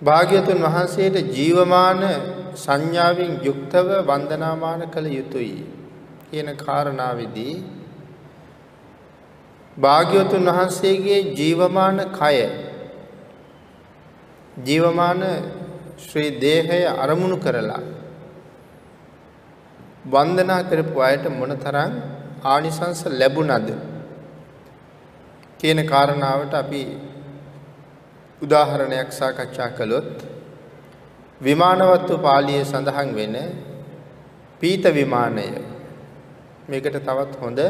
භාග්‍යතුන් වහන්සේට ජීවමාන සංඥාවෙන් යුක්තව වන්දනාමාන කළ යුතුයි කියන කාරණාවේදී භාග්‍යවතුන් වහන්සේගේ ජීවමාන කය ජීවමාන ශ්‍රී දේහය අරමුණු කරලා වන්දනා කරපු අයට මොනතරම් ආනිසංස ලැබුණද කියන කාරණාවට අපි උදාහරණයක් සාකච්ඡා කළොත් විමානවත්ව පාළියේ සඳහන් වෙන පීත විමානය මේකට තවත් හොඳ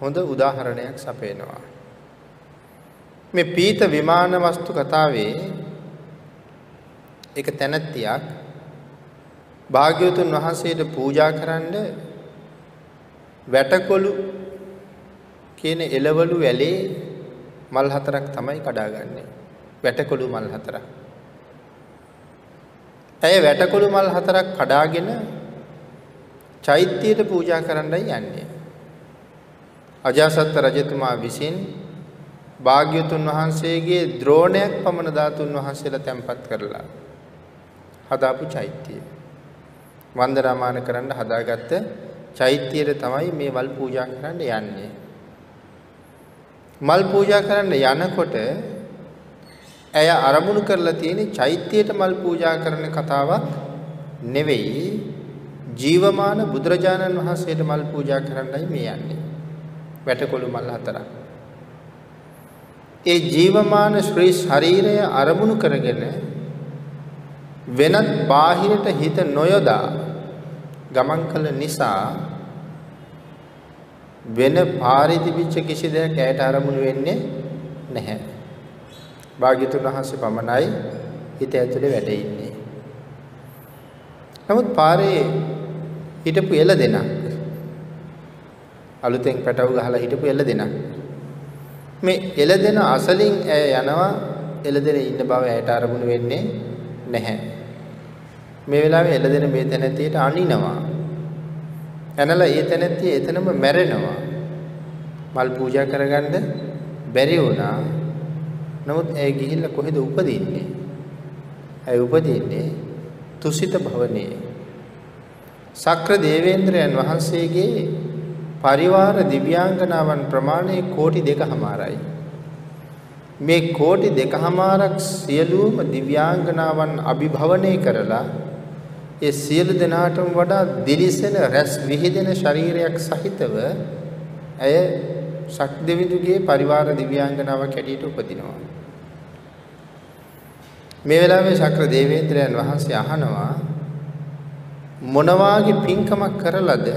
හොඳ උදාහරණයක් සපයනවා මේ පීත විමාන වස්තු කතාවේ එක තැනැත්තියක් භාග්‍යවතුන් වහන්සේට පූජා කරන්න වැටකොළු කියන එළවලු වැලේ මල් හතරක් තමයි කඩාගන්නේ. වැටකොළු මල් හතරක්. ඇය වැටකොළු මල් හතරක් කඩාගෙන චෛත්‍යයට පූජා කරන්නයි යන්නේ. අජාසත් රජතුමා විසින් භාග්‍යතුන් වහන්සේගේ ද්‍රෝණයක් පමණ ධාතුන් වහන්සේලා තැන්පත් කරලා හදාපු චෛත්‍යය. වන්දනාමාන කරන්න හදාගත්ත චෛත්‍යයට තමයි මේ මල් පූජා කරන්න යන්නේ. මල් පූජා කරන්න යනකොට ඇය අරමුණු කරලා තියෙන චෛත්‍යයට මල් පූජා කරන කතාවක් නෙවෙයි ජීවමාන බුදුරජාණන් වහන්සේට මල් පූජා කරන්නයි මේ යන්නේ. වැටකොළු මල් හතරක්. ඒ ජීවමාන ශ්‍රී ශරීරය අරමුණු කරගෙන වෙනත් බාහිරට හිත නොයොදා ගමන් කළ නිසා වෙන පාරිදිවිච්ච කිසි දෙයක් ඇයට අරමුණු වෙන්නේ නැහැ. භාග්‍යතුන් වහන්සේ පමණයි හිත ඇතුලේ වැඩ ඉන්නේ. නමුත් පාරේ හිටපු එළ දෙනක් අලුතෙන් පැටව ගහලා හිටපු එළ දෙනක් මේ එළ දෙන අසලින් ඇය යනවා එළ දෙන ඉන්න බව ඇයට අරමුණු වෙන්නේ නැහැ. මේ වෙලාවේ එළදෙන මේ තැනැත්තියට අනිනවා. ඇනලා ඒ තැනැත්තිය එතනම මැරෙනවා. මල් පූජා කරගන්න බැරි වුණා. නමුත් ඇය ගිහිල්ලා කොහෙද උපදින්නේ? ඇය උපදින්නේ තුසිත භවනේ. සක්‍ර දේවේන්ද්‍රයන් වහන්සේගේ පරිවාර දිව්‍යාංගනාවන් ප්‍රමාණය කෝටි දෙකමාරයි. මේ කෝටි දෙකමාරක් සියලුම දිව්‍යාංගනාවන් අභිභවනය කරලා ඒ සියලු දෙනාටම වඩා දිලිසෙන රැස් විහිදෙන ශරීරයක් සහිතව ඇය ශක්තිවිදුගේ පරිවාර දිව්‍යාංගනාවක් හැටියට උපදිනවා. මේ වෙලාවේ ශක්‍ර දේවේන්ද්‍රයන් වහන්සේ අහනවා මොනවාගේ පින්කමක් කරලද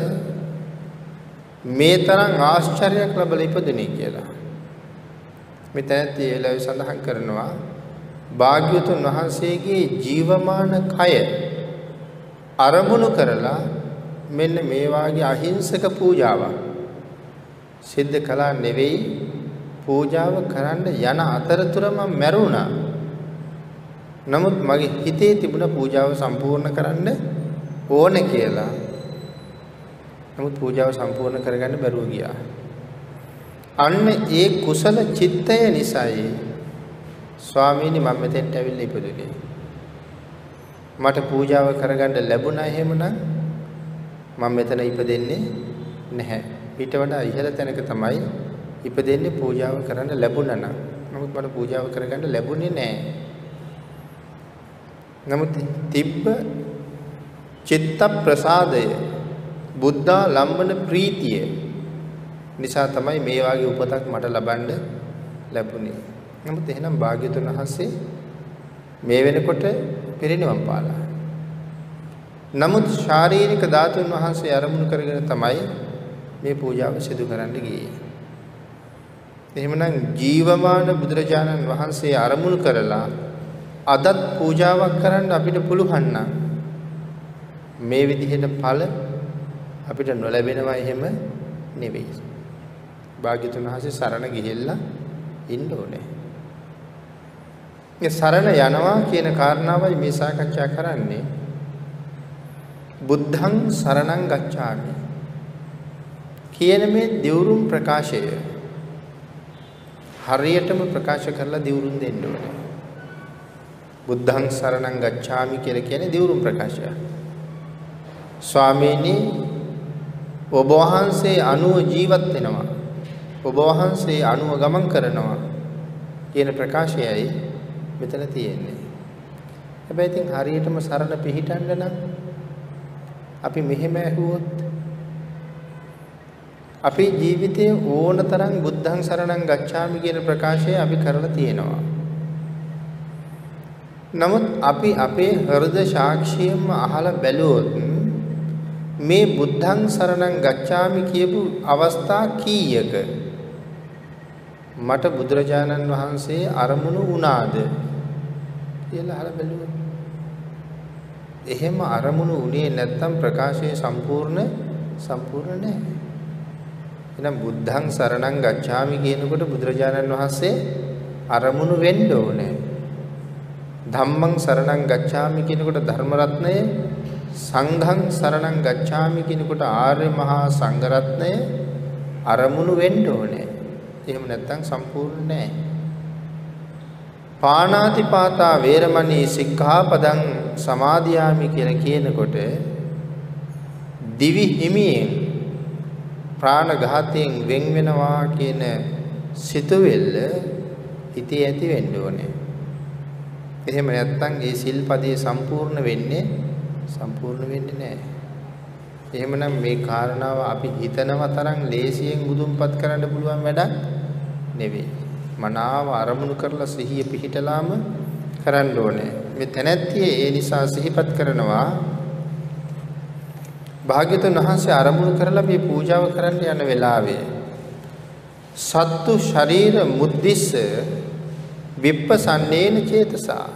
මේ තරම් ආශ්චර්යයක් ලැබලා ඉපදුනේ කියලා. මෙතනත් ඒ වෙලාවේ සඳහන් කරනවා භාග්‍යවතුන් වහන්සේගේ ජීවමාන කය අරමුණු කරලා මෙන්න මේ වාගේ අහිංසක පූජාවක් සිද්ධ කළා නෙවෙයි පූජාව කරන්න යන අතරතුර මම මැරුණා. නමුත් මගේ හිතේ තිබුණ පූජාව සම්පූර්ණ කරන්න ඕන කියලා. නමුත් පූජාව සම්පූර්ණ කරගන්න බැරුව ගියා. අන්න ඒ කුසල චිත්තය නිසායි ස්වාමීනි මම මෙතෙන්ට ඇවිල්ලා ඉපදුනේ. මට පූජාව කරගන්න ලැබුණා එහෙමනම් මම මෙතන ඉපදෙන්නේ නැහැ. ඊට වඩා ඉහළ තැනක තමයි ඉපදෙන්නේ පූජාව කරන්න ලැබුණා නම්. නමුත් මට පූජාව කරගන්න ලැබුණේ නැහැ. නමුත් තිබ්බ චිත්ත ප්‍රසාදය බුද්ධා ලම්බන ප්‍රීතිය නිසා තමයි මේ වාගේ උපතක් මට ලබන්න ලැබුණේ. නමුත් එහෙනම් භාග්‍යතුන් වහන්සේ මේ වෙනකොට පිරිනිවන් පාලා. නමුත් ශාරීරික ධාතුන් වහන්සේ අරමුණු කරගෙන තමයි මේ පූජාව සිදු කරන්න ගියේ. එහෙමනම් ජීවමාන බුදුරජාණන් වහන්සේ අරමුණු කරලා අදත් පූජාවක් කරන්න අපිට පුළුවන් නම් මේ විදිහට ඵල අපිට නොලැබෙනවා එහෙම නෙවෙයි. භාග්‍යතුන් වහන්සේ සරණ ගිහිල්ලා ඉන්න ඕනේ. මේ සරණ යනවා කියන කාරණාවයි මේ සාකච්ඡා කරන්නේ. බුද්ධං සරණං ගච්ඡාමි කියන මේ දිවුරුම් ප්‍රකාශය හරියටම ප්‍රකාශ කරලා දිවුරුම් දෙන්න ඕනේ. බුද්ධං සරණං ගච්ඡාමි කියලා කියන්නේ දිවුරුම් ප්‍රකාශය. ස්වාමීනි ඔබ වහන්සේ අනුව ජීවත් වෙනවා. ඔබ වහන්සේ අනුව ගමන් කරනවා කියන ප්‍රකාශයයි මෙතන තියෙන්නේ. හැබැයි ඉතින් හරියටම සරණ පිහිටන්න නම් අපි මෙහෙම ඇහුවොත් අපේ ජීවිතයේ ඕනතරම් බුද්ධං සරණං ගච්ඡාමි කියන ප්‍රකාශය අපි කරලා තියෙනවා. නමුත් අපි අපේ හෘද සාක්ෂියෙන්ම අහලා බැලුවොත් මේ බුද්ධං සරණං ගච්ඡාමි කියපු අවස්ථා කීයක මට බුදුරජාණන් වහන්සේ අරමුණු වුණාද කියලා අහලා බැලුවා. එහෙම අරමුණු උනේ නැත්තම් ප්‍රකාශය සම්පූර්ණ සම්පූර්ණ නැහැ. එහෙනම් බුද්ධං සරණං ගච්ඡාමි කියනකොට බුදුරජාණන් වහන්සේ අරමුණු වෙන්න ඕනේ. ධම්මං සරණං ගච්ඡාමි කියනකොට ධර්ම රත්නය සංඝං සරණං ගච්ඡාමි කියනකොට ආර්ය මහා සංඝ රත්නය අරමුණු වෙන්න ඕනේ. එහෙම නැත්නම් සම්පූර්ණ නැහැ. පාණාතිපාතා වේරමණී සික්ඛාපදං සමාදියාමි කියලා කියනකොට දිවි හිමියෙන් ප්‍රාණඝාතයෙන් වෙන් වෙනවා කියන සිතුවිල්ල හිතේ ඇති වෙන්න ඕනේ. එහෙම නැත්නම් ඒ සිල්පදේ සම්පූර්ණ වෙන්නේ සම්පූර්ණ වෙන්නේ නැහැ. එහෙමනම් මේ කාරණාව අපි හිතනව තරම් ලේසියෙන් මුදුන්පත් කරන්න පුළුවන් වැඩක් නෙවෙයි. මනාව අරමුණු කරලා සිහිය පිහිටලාම කරන්න ඕනේ. මේ තැනැත්තිය ඒ නිසා සිහිපත් කරනවා භාග්‍යතුන් වහන්සේ අරමුණු කරලා මේ පූජාව කරන්න යන වෙලාවේ සත්තු ශරීර මුද්දිස්ස විප්පසන්නේන චේතසා.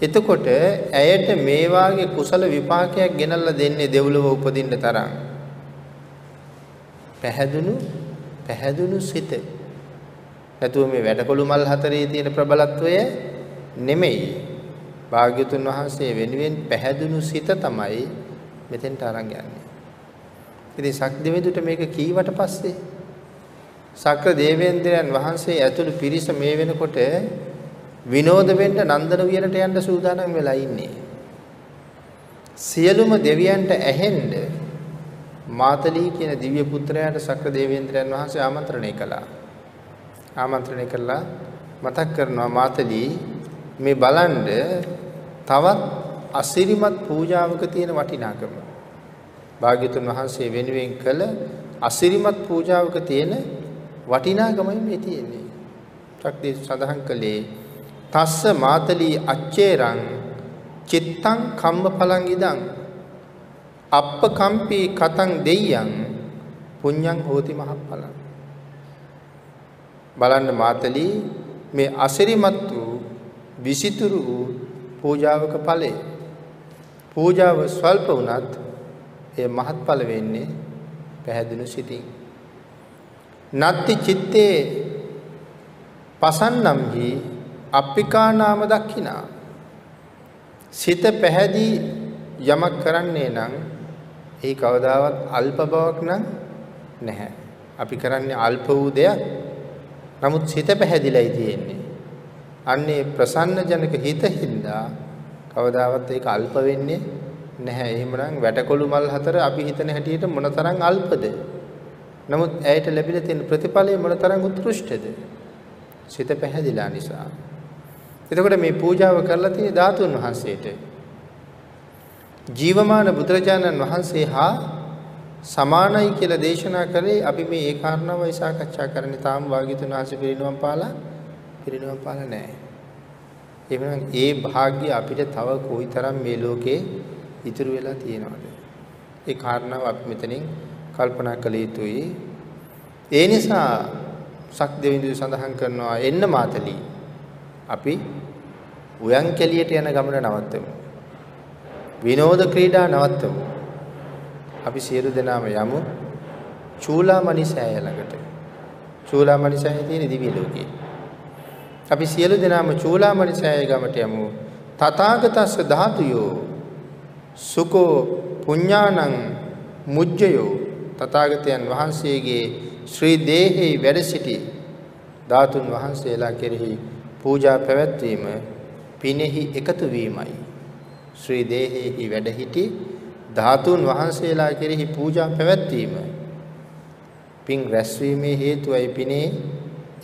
එතකොට ඇයට මේ වාගේ කුසල විපාකයක් ගෙනල්ලා දෙන්නේ දෙව්ලොව උපදින්න තරම්. පැහැදුණු පැහැදුණු සිත. නැතුව මේ වැඩකොළු මල් හතරේ තියෙන ප්‍රබලත්වය නෙමෙයි. භාග්‍යතුන් වහන්සේ වෙනුවෙන් පැහැදුණු සිත තමයි මෙතෙන්ට අරන් යන්නේ ඉතින් සක්දෙවිඳුට මේක කීවට පස්සේ සක්‍ර දේවේන්ද්‍රයන් වහන්සේ ඇතුළු පිරිස මේ වෙනකොට විනෝද වෙන්න නන්දන වියනට යන්න සූදානම් වෙලා ඉන්නේ. සියලුම දෙවියන්ට ඇහෙන්න මාතලී කියන දිව්‍ය පුත්‍රයාට සක්‍ර දේවේන්ද්‍රයන් වහන්සේ ආමන්ත්‍රණය කළා. ආමන්ත්‍රණය කළා මතක් කරනවා මාතලී මේ බලන්න තවත් අසිරිමත් පූජාවක තියෙන වටිනාකම. භාග්‍යතුන් වහන්සේ වෙනුවෙන් කළ අසිරිමත් පූජාවක තියෙන වටිනාකමයි මේ තියෙන්නේ. ශක්තිය සඳහන් කළේ තස්ස මාතලී අච්චේරං චිත්තං කම්මඵලං ඉදං අප්පකම්පී කතං දෙය්‍යං පුඤ්ඤං හෝති මහඵලං බලන්න මාතලී මේ අසිරිමත් වූ විසිතුරු වූ පූජාවක ඵලය පූජාව ස්වල්ප වුණත් ඒ මහත්ඵල වෙන්නේ පැහැදිනු සිටින් නත්ති චිත්තේ පසන්නම්හි අප්පිකා නාම දක්ඛිනා සිත පැහැදී යමක් කරන්නේ නම් ඒ කවදාවත් අල්ප බවක් නම් නැහැ. අපි කරන්නේ අල්ප වූ දෙයක්. නමුත් සිත පැහැදිලයි තියෙන්නේ. අන්නේ ප්‍රසන්න ජනක හිත හින්දා කවදාවත් ඒක අල්ප වෙන්නේ නැහැ. එහෙමනම් වැටකොළු මල් හතර අපි හිතන හැටියට මොනතරම් අල්පද? නමුත් ඇයට ලැබිලා තියෙන ප්‍රතිඵලය මොනතරම් උත්කෘෂ්ඨද? සිත පැහැදිලා නිසා. එතකොට මේ පූජාව කරලා තියෙන ධාතුන් වහන්සේට ජීවමාන බුදුරජාණන් වහන්සේ හා සමානයි කියලා දේශනා කරේ අපි මේ ඒ කාරණාවයි සාකච්ඡා කරන්නේ තාම වාග්යතුන් වහන්සේ පිරිනුවම් පාලා පිරිනුවම් පාලා නැහැ. එහෙනම් ඒ වාග්ය අපිට තව කොයිතරම් මේ ලෝකේ ඉතුරු වෙලා තියෙනවද? ඒ කාරණාව අපි මෙතනින් කල්පනා කළ යුතුයි. ඒ නිසා සක්දෙවිඳු සඳහන් කරනවා එන්න මාතලී අපි උයන් කෙලියට යන ගමන නවත්තමු. විනෝද ක්‍රීඩා නවත්තමු. අපි සියලු දෙනාම යමු චූලාමණි සෑය ළඟට. චූලාමණි සෑය තියෙන දිව්‍ය ලෝකේ. අපි සියලු දෙනාම චූලාමණි සෑය ගමට යමු. තථාගතස්ස ධාතුයෝ සුකෝ පුඤ්ඤානං මුජ්ජයෝ තථාගතයන් වහන්සේගේ ශ්‍රී දේහේ වැඩ සිටි ධාතුන් වහන්සේලා කෙරෙහි පූජා පැවැත්වීම පිනෙහි එකතු වීමයි. ශ්‍රී දේහේහි වැඩ සිටි ධාතුන් වහන්සේලා කෙරෙහි පූජා පැවැත්වීම. පින් රැස්වීමේ හේතුවයි පිනේ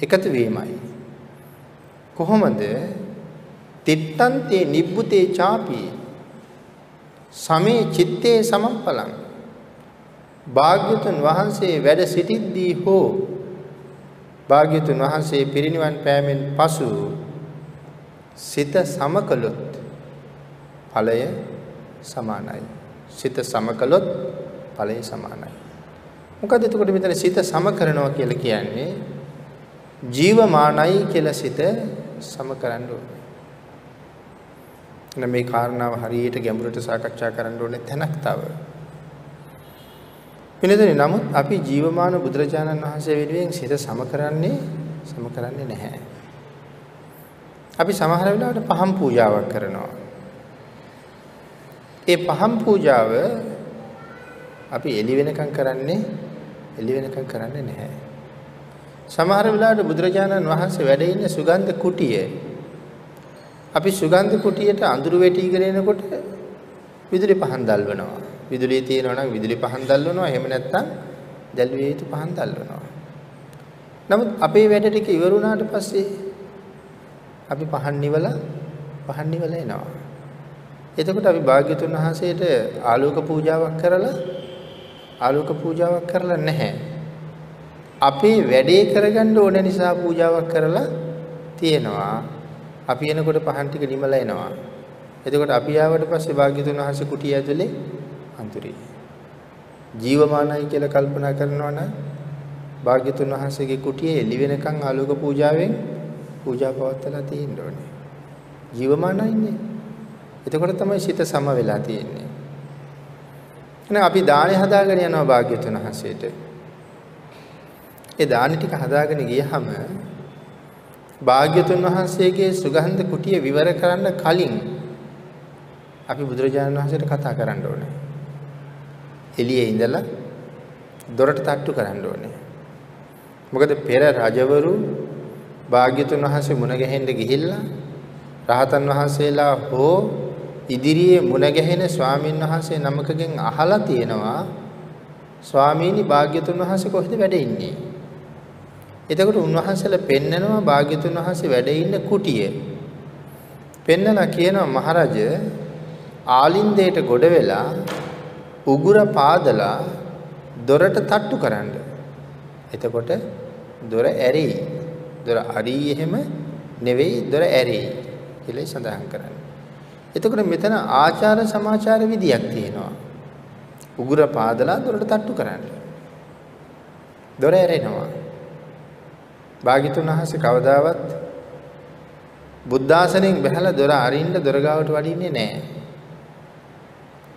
එකතු වීමයි. කොහොමද? තිත්තන්තේ නිබ්බුතේ ചാපි සමේ චිත්තේ සමප්පලං භාග්‍යතුන් වහන්සේ වැඩ සිටිද්දී හෝ භාග්‍යතුන් වහන්සේ පිරිනිවන් පෑමෙන් පසු සිත සමකලොත් ඵලය සමානයි. සිත සමකලොත් ඵලය සමානයි. මොකද එතකොට මෙතන සිත සම කරනවා කියලා කියන්නේ ජීවමානයි කියලා සිත සම කරන්න ඕනේ. එන මේ කාරණාව හරියට ගැඹුරට සාකච්ඡා කරන්න ඕනේ තැනක් තව. වෙනදෙනි නමුත් අපි ජීවමාන බුදුරජාණන් වහන්සේ වෙනුවෙන් සිත සම කරන්නේ සම කරන්නේ නැහැ. අපි සමහර වෙලාවට පහම් පූජාවක් කරනවා. ඒ පහම් පූජාව අපි එළි වෙනකම් කරන්නේ එළි වෙනකම් කරන්නේ නැහැ. සමහර වෙලාවට බුදුරජාණන් වහන්සේ වැඩ ඉන්න සුගන්ධ කුටියේ අපි සුගන්ධ කුටියට අඳුරු වැටිගෙන එනකොට විදුලි පහන් දැල්වනවා. විදුලිය තියෙනවා නම් විදුලි පහන් දැල්වනවා. එහෙම නැත්නම් දැල්විය යුතු පහන් දැල්වනවා. නමුත් අපේ වැඩ ටික ඉවරුණාට පස්සේ අපි පහන් නිවලා පහන් නිවලා එනවා. එතකොට අපි භාග්‍යතුන් වහන්සේට ආලෝක පූජාවක් කරලා ආලෝක පූජාවක් කරලා නැහැ. අපේ වැඩේ කරගන්න ඕන නිසා පූජාවක් කරලා තියෙනවා. අපි එනකොට පහන් ටික නිමලා එනවා. එතකොට අපි ආවට පස්සේ භාග්‍යතුන් වහන්සේ කුටිය ඇතුලේ අඳුරේ. ජීවමානයි කියලා කල්පනා කරනවා නම් භාග්‍යතුන් වහන්සේගේ කුටියේ එළි වෙනකන් ආලෝක පූජාවෙන් පූජා පවත්වලා තියෙන්න ඕනේ. ජීවමානයිනේ. එතකොට තමයි සිත සම වෙලා තියෙන්නේ. එහෙනම් අපි දානි හදාගෙන යනවා භාග්‍යතුන් වහන්සේට. ඒ දානි ටික හදාගෙන ගියහම භාග්‍යතුන් වහන්සේගේ සුගන්ධ කුටිය විවර කරන්න කලින් අපි බුදුරජාණන් වහන්සේට කතා කරන්න ඕනේ. එළියේ ඉඳලා දොරට තට්ටු කරන්න ඕනේ. මොකද පෙර රජවරු භාග්‍යතුන් වහන්සේ මුණ ගැහෙන්න ගිහිල්ලා රහතන් වහන්සේලා හෝ ඉදිරියේ මුණ ගැහෙන ස්වාමින් වහන්සේ නමකගෙන් අහලා තියෙනවා ස්වාමීනි භාග්‍යතුන් වහන්සේ කොහෙද වැඩ ඉන්නේ? එතකොට උන්වහන්සේලා පෙන්නනවා භාග්‍යතුන් වහන්සේ වැඩ ඉන්න කුටිය. පෙන්නලා කියනවා මහරජ ආලින්දයට ගොඩ වෙලා උගුර පාදලා දොරට තට්ටු කරන්න. එතකොට දොර ඇරෙයි. දොර අරී එහෙම නෙවෙයි දොර ඇරෙයි කියලා සඳහන් කරන්නේ. එතකොට මෙතන ආචාර සමාචාර විදියක් තියෙනවා. උගුර පාදලා දොරට තට්ටු කරන්න. දොර ඇරෙනවා. භාග්‍යතුන් වහන්සේ කවදාවත් බුද්ධාසනෙන් බැහැලා දොර අරින්න දොර ගාවට වඩින්නේ නැහැ.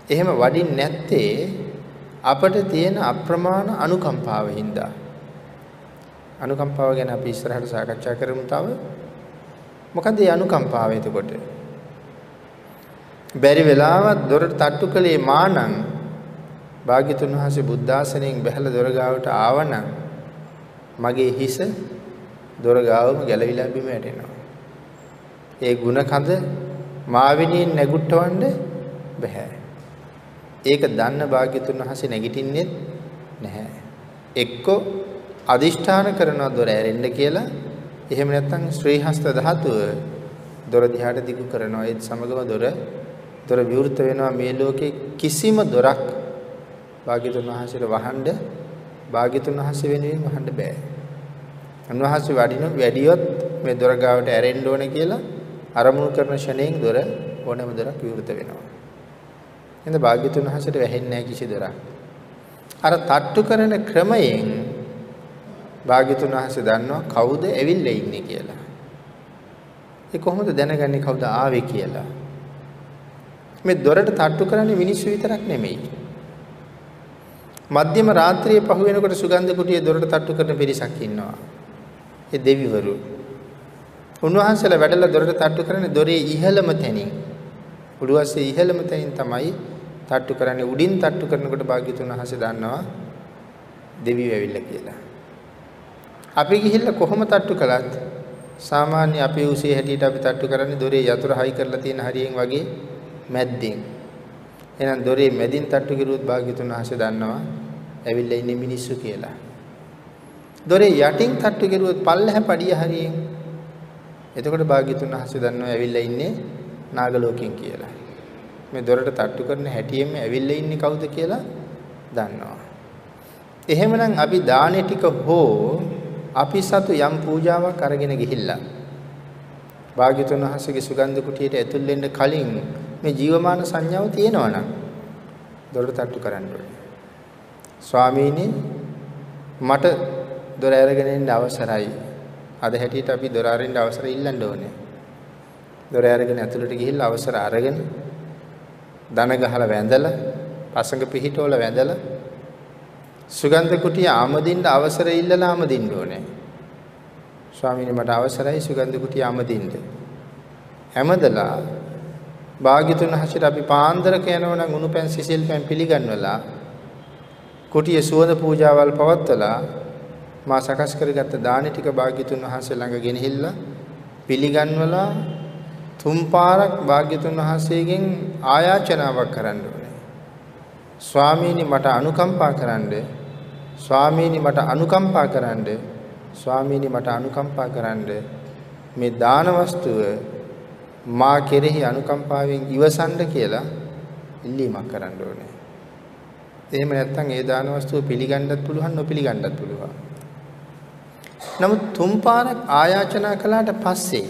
එහෙම වඩින්නේ නැත්තේ අපට තියෙන අප්‍රමාණ අනුකම්පාව හින්දා. අනුකම්පාව ගැන අපි ඉස්සරහට සාකච්ඡා කරමු තව. මොකද මේ අනුකම්පාව එතකොට? බැරි වෙලාවත් දොරට තට්ටු කළේ මානම් භාග්‍යතුන් වහන්සේ බුද්ධාසනයෙන් බැහැලා දොර ගාවට ආවනම් මගේ හිස දොර ගාවම ගැලවිලා බිම වැටෙනවා. ඒ ಗುಣ කඳ මාවිනියෙන් නැගුට්ටවන්න බෑ. ඒක දන්න භාග්‍යතුන් වහන්සේ නැගිටින්නේ නැහැ. එක්කෝ අදිෂ්ඨාන කරන දොර ඇරෙන්න කියලා එහෙම නැත්නම් ශ්‍රී හස්ත ධාතුව දොර දිහාට දිගු කරනවා ඒත් සමගම දොර දොර විවෘත වෙනවා මේ ලෝකේ කිසිම දොරක් භාග්‍යතුන් වහන්සේට වහන්න භාග්‍යතුන් වහන්සේ වෙනුවෙන් වහන්න බෑ. උන්වහන්සේ වඩින වැඩියොත් මේ දොර ගාවට ඇරෙන්න ඕනේ කියලා අරමුණු කරන ෂණයෙන් දොර ඕනෑම දොරක් විවෘත වෙනවා. එහෙනම් භාග්‍යතුන් වහන්සේට වැහෙන්නේ නැහැ කිසි දොරක්. අර තට්ටු කරන ක්‍රමයෙන් භාග්‍යතුන් වහන්සේ දන්නවා කවුද ඇවිල්ලා ඉන්නේ කියලා. ඒ කොහොමද දැනගන්නේ කවුද ආවේ කියලා? මේ දොරට තට්ටු කරන්නේ මිනිස්සු විතරක් නෙමෙයි. මධ්‍යම රාත්‍රියේ පහු වෙනකොට සුගන්ධ කුටියේ දොරට තට්ටු කරන පිරිසක් ඉන්නවා. ඒ දෙවිවරු. උන්වහන්සේලා වැඩලා දොරට තට්ටු කරන්නේ දොරේ ඉහළම තැනින්. උඩුවස්සේ ඉහළම තැනින් තමයි තට්ටු කරන්නේ. උඩින් තට්ටු කරනකොට භාග්‍යතුන් වහන්සේ දන්නවා දෙවියෝ ඇවිල්ලා කියලා. අපි ගිහිල්ලා කොහොම තට්ටු කළත් සාමාන්‍ය අපේ උසේ හැටියට අපි තට්ටු කරන්නේ දොරේ යතුර හයි කරලා තියෙන හරියෙන් වගේ මැද්දෙන්. එහෙනම් දොරේ මැදින් තට්ටු කරුවොත් භාග්‍යතුන් වහන්සේ දන්නවා ඇවිල්ලා ඉන්නේ මිනිස්සු කියලා. දොරේ යටින් තට්ටු කරුවොත් පල්ලෙහ පඩිය හරියෙන්. එතකොට භාග්‍යතුන් වහන්සේ දන්නවා ඇවිල්ලා ඉන්නේ නාග ලෝකෙන් කියලා. මේ දොරට තට්ටු කරන හැටියෙම ඇවිල්ලා ඉන්නේ කවුද කියලා දන්නවා. එහෙමනම් අපි දානේ ටික හෝ අපි සතු යම් පූජාවක් අරගෙන ගිහිල්ලා භාග්‍යතුන් වහන්සේගේ සුගන්ධ කුටියට ඇතුල් වෙන්න කලින් මේ ජීවමාන සංඥාව තියෙනවා නම් දොරට තට්ටු කරන්න ඕනේ. ස්වාමීනි මට දොර අරගෙන ඉන්න අවසරයි. අද හැටියට අපි දොර අරින්න අවසර ඉල්ලන්න ඕනේ. දොර අරගෙන ඇතුළට ගිහිල්ලා අවසර අරගෙන දන ගහලා වැඳලා පසඟ පිහිටවල වැඳලා සුගන්ධ කුටිය ආමදින්න අවසර ඉල්ලලා ආමදින්න ඕනේ. ස්වාමීනි මට අවසරයි සුගන්ධ කුටිය ආමදින්න. හැමදලා භාග්‍යතුන් හසිර අපි පාන්දරක යනවා නම් උණුපැන් සිසිල් පැන් පිළිගන්වලා කුටිය සුවඳ පූජාවල් පවත්වලා මා සකස් කරගත්ත දානි ටික භාග්‍යතුන් වහන්සේ ළඟ ගෙනහිල්ලා පිළිගන්වලා තුන් පාරක් භාග්‍යතුන් වහන්සේගෙන් ආයාචනාවක් කරන්න ඕනේ. ස්වාමීනි මට අනුකම්පා කරන්න. ස්වාමීනි මට අනුකම්පා කරන්න. ස්වාමීනි මට අනුකම්පා කරන්න. මේ දාන වස්තුව මා කෙරෙහි අනුකම්පාවෙන් ඉවසන්න කියලා ඉල්ලීමක් කරන්න ඕනේ. එහෙම නැත්නම් ඒ දාන වස්තුව පිළිගන්නත් පුළුවන් නොපිළිගන්නත් පුළුවන්. නමුත් තුන් පාරක් ආයාචනා කළාට පස්සේ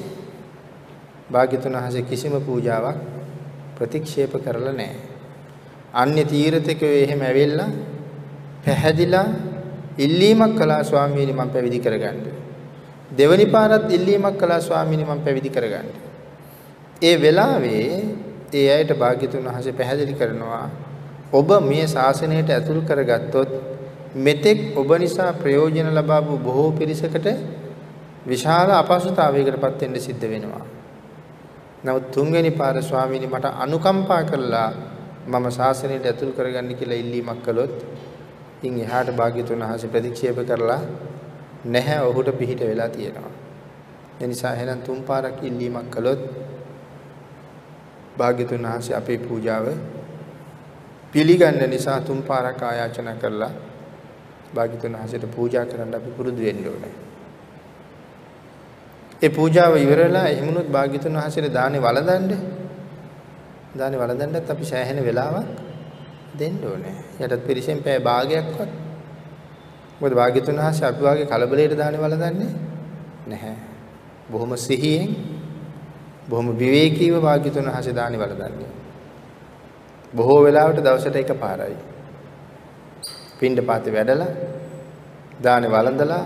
භාග්‍යතුන් වහන්සේ කිසිම පූජාවක් ප්‍රතික්ෂේප කරලා නැහැ. අන්‍ය තීර්ථකයෝ එහෙම ඇවිල්ලා පැහැදිලා ඉල්ලීමක් කළා ස්වාමීනි මම පැවිදි කරගන්න. දෙවනි පාරත් ඉල්ලීමක් කළා ස්වාමීනි මම පැවිදි කරගන්න. ඒ වෙලාවේ ඒ අයට භාග්‍යතුන් වහන්සේ පැහැදිලි කරනවා ඔබ මේ ශාසනයට ඇතුල් කරගත්තොත් මෙතෙක් ඔබ නිසා ප්‍රයෝජන ලබාපු බොහෝ පිරිසකට විශාල අපහසුතාවයකටපත් වෙන්න සිද්ධ වෙනවා. නමුත් තුන්වෙනි පාර ස්වාමීනි මට අනුකම්පා කළා මම ශාසනයට ඇතුල් කරගන්න කියලා ඉල්ලීමක් කළොත් ඉන් එහාට භාග්‍යතුන් වහන්සේ ප්‍රතික්ෂේප කරලා නැහැ ඔහුට පිහිට වෙලා තියෙනවා. ඒ නිසා එහෙනම් තුන් පාරක් ඉල්ලීමක් කළොත් භාග්‍යතුන් වහන්සේ අපේ පූජාව පිළිගන්න නිසා තුන් පාරක් ආයාචනා කරලා භාග්‍යතුන් වහන්සේට පූජා කරන්න අපි පුරුදු වෙන්න ඕනේ. ඒ පූජාව ඉවරලා එහෙමනොත් භාග්‍යතුන් වහන්සේට දානේ වළඳන්නේ. දානේ වළඳන්නත් අපි සෑහෙන වෙලාවක් දෙන්න ඕනේ. යටත් පිරිසෙන් පැය භාගයක්වත්. මොකද භාග්‍යතුන් වහන්සේ අපි වාගේ කලබලයට දානේ වළඳන්නේ නැහැ. බොහොම සිහියෙන් බොහොම විවේකීව භාග්‍යතුන් වහන්සේ දානේ වළඳන්නේ. බොහෝ වෙලාවට දවසට එකපාරයි. පින්ඩ පාතේ වැඩලා දානේ වළඳලා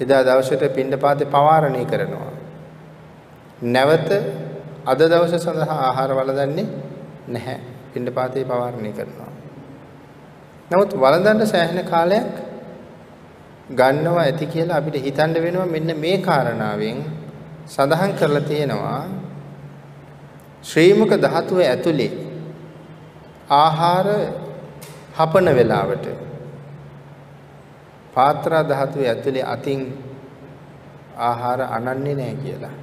එදා දවසට පින්ඩපාතේ පවාරණය කරනවා. නැවත අද දවස සඳහා ආහාර වළඳන්නේ නැහැ. පින්ඩපාතේ පවාරණය කරනවා. නමුත් වළඳන්න සෑහෙන කාලයක් ගන්නවා ඇති කියලා අපිට හිතන්න වෙනවා මෙන්න මේ කාරණාවෙන් සඳහන් කරලා තියෙනවා ශ්‍රීමුක ධාතුව ඇතුලේ ආහාර හපන වෙලාවට පාත්‍රා ධාතුවේ ඇතුලේ අතින් ආහාර අනන්නේ නැහැ කියලා.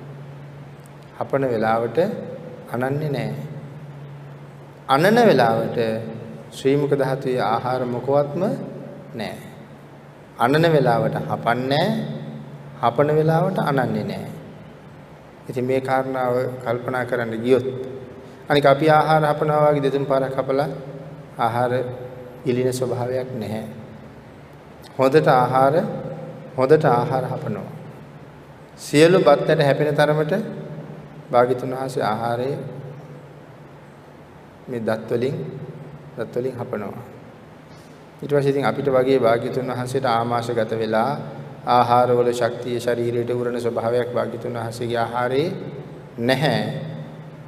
හපන වෙලාවට අනන්නේ නැහැ. අනන වෙලාවට ශ්‍රීමුක ධාතුවේ ආහාර මොකවත්ම නැහැ. අනන වෙලාවට හපන්නේ හපන වෙලාවට අනන්නේ නැහැ. ඉතින් මේ කාරණාව කල්පනා කරන්න ගියොත් අනික අපි ආහාර හපනවා වගේ දෙතුන් පාරක් හපලා ආහාර ඉලින ස්වභාවයක් නැහැ. හොඳට ආහාර හොඳට ආහාර හපනවා. සියලු බත්තට හැපෙන තරමට භාග්‍යතුන් වහන්සේ ආහාරයේ මේ දත් වලින් දත් වලින් හපනවා. ඊට පස්සේ ඉතින් අපිට වගේ භාග්‍යතුන් වහන්සේට ආමාශගත වෙලා ආහාරවල ශක්තිය ශරීරයට උරන ස්වභාවයක් භාග්‍යතුන් වහන්සේගේ ආහාරයේ නැහැ.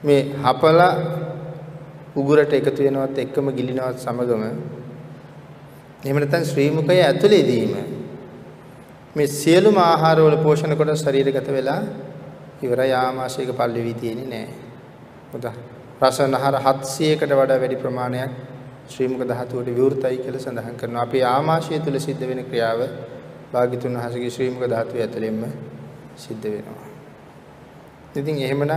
මේ හපලා උගුරට එකතු වෙනවත් එක්කම ගිලිනවත් සමගම එහෙම නැත්නම් ශ්‍රී මුඛය ඇතුළේදීම මේ සියලුම ආහාරවල පෝෂණ කොට ශරීරගත වෙලා ඉවරයි ආමාශයක පල්ලෙවි තියෙන්නේ නැහැ. මොකද රසනහර 700කට වඩා වැඩි ප්‍රමාණයක් ශ්‍රී මුඛ ධාතුවට විවෘතයි කියලා සඳහන් කරනවා. අපේ ආමාශය තුල සිද්ධ වෙන ක්‍රියාව භාග්‍යතුන් වහන්සේගේ ශ්‍රී මුඛ ධාතුවේ ඇතුළෙන්ම සිද්ධ වෙනවා. ඉතින් එහෙමනම්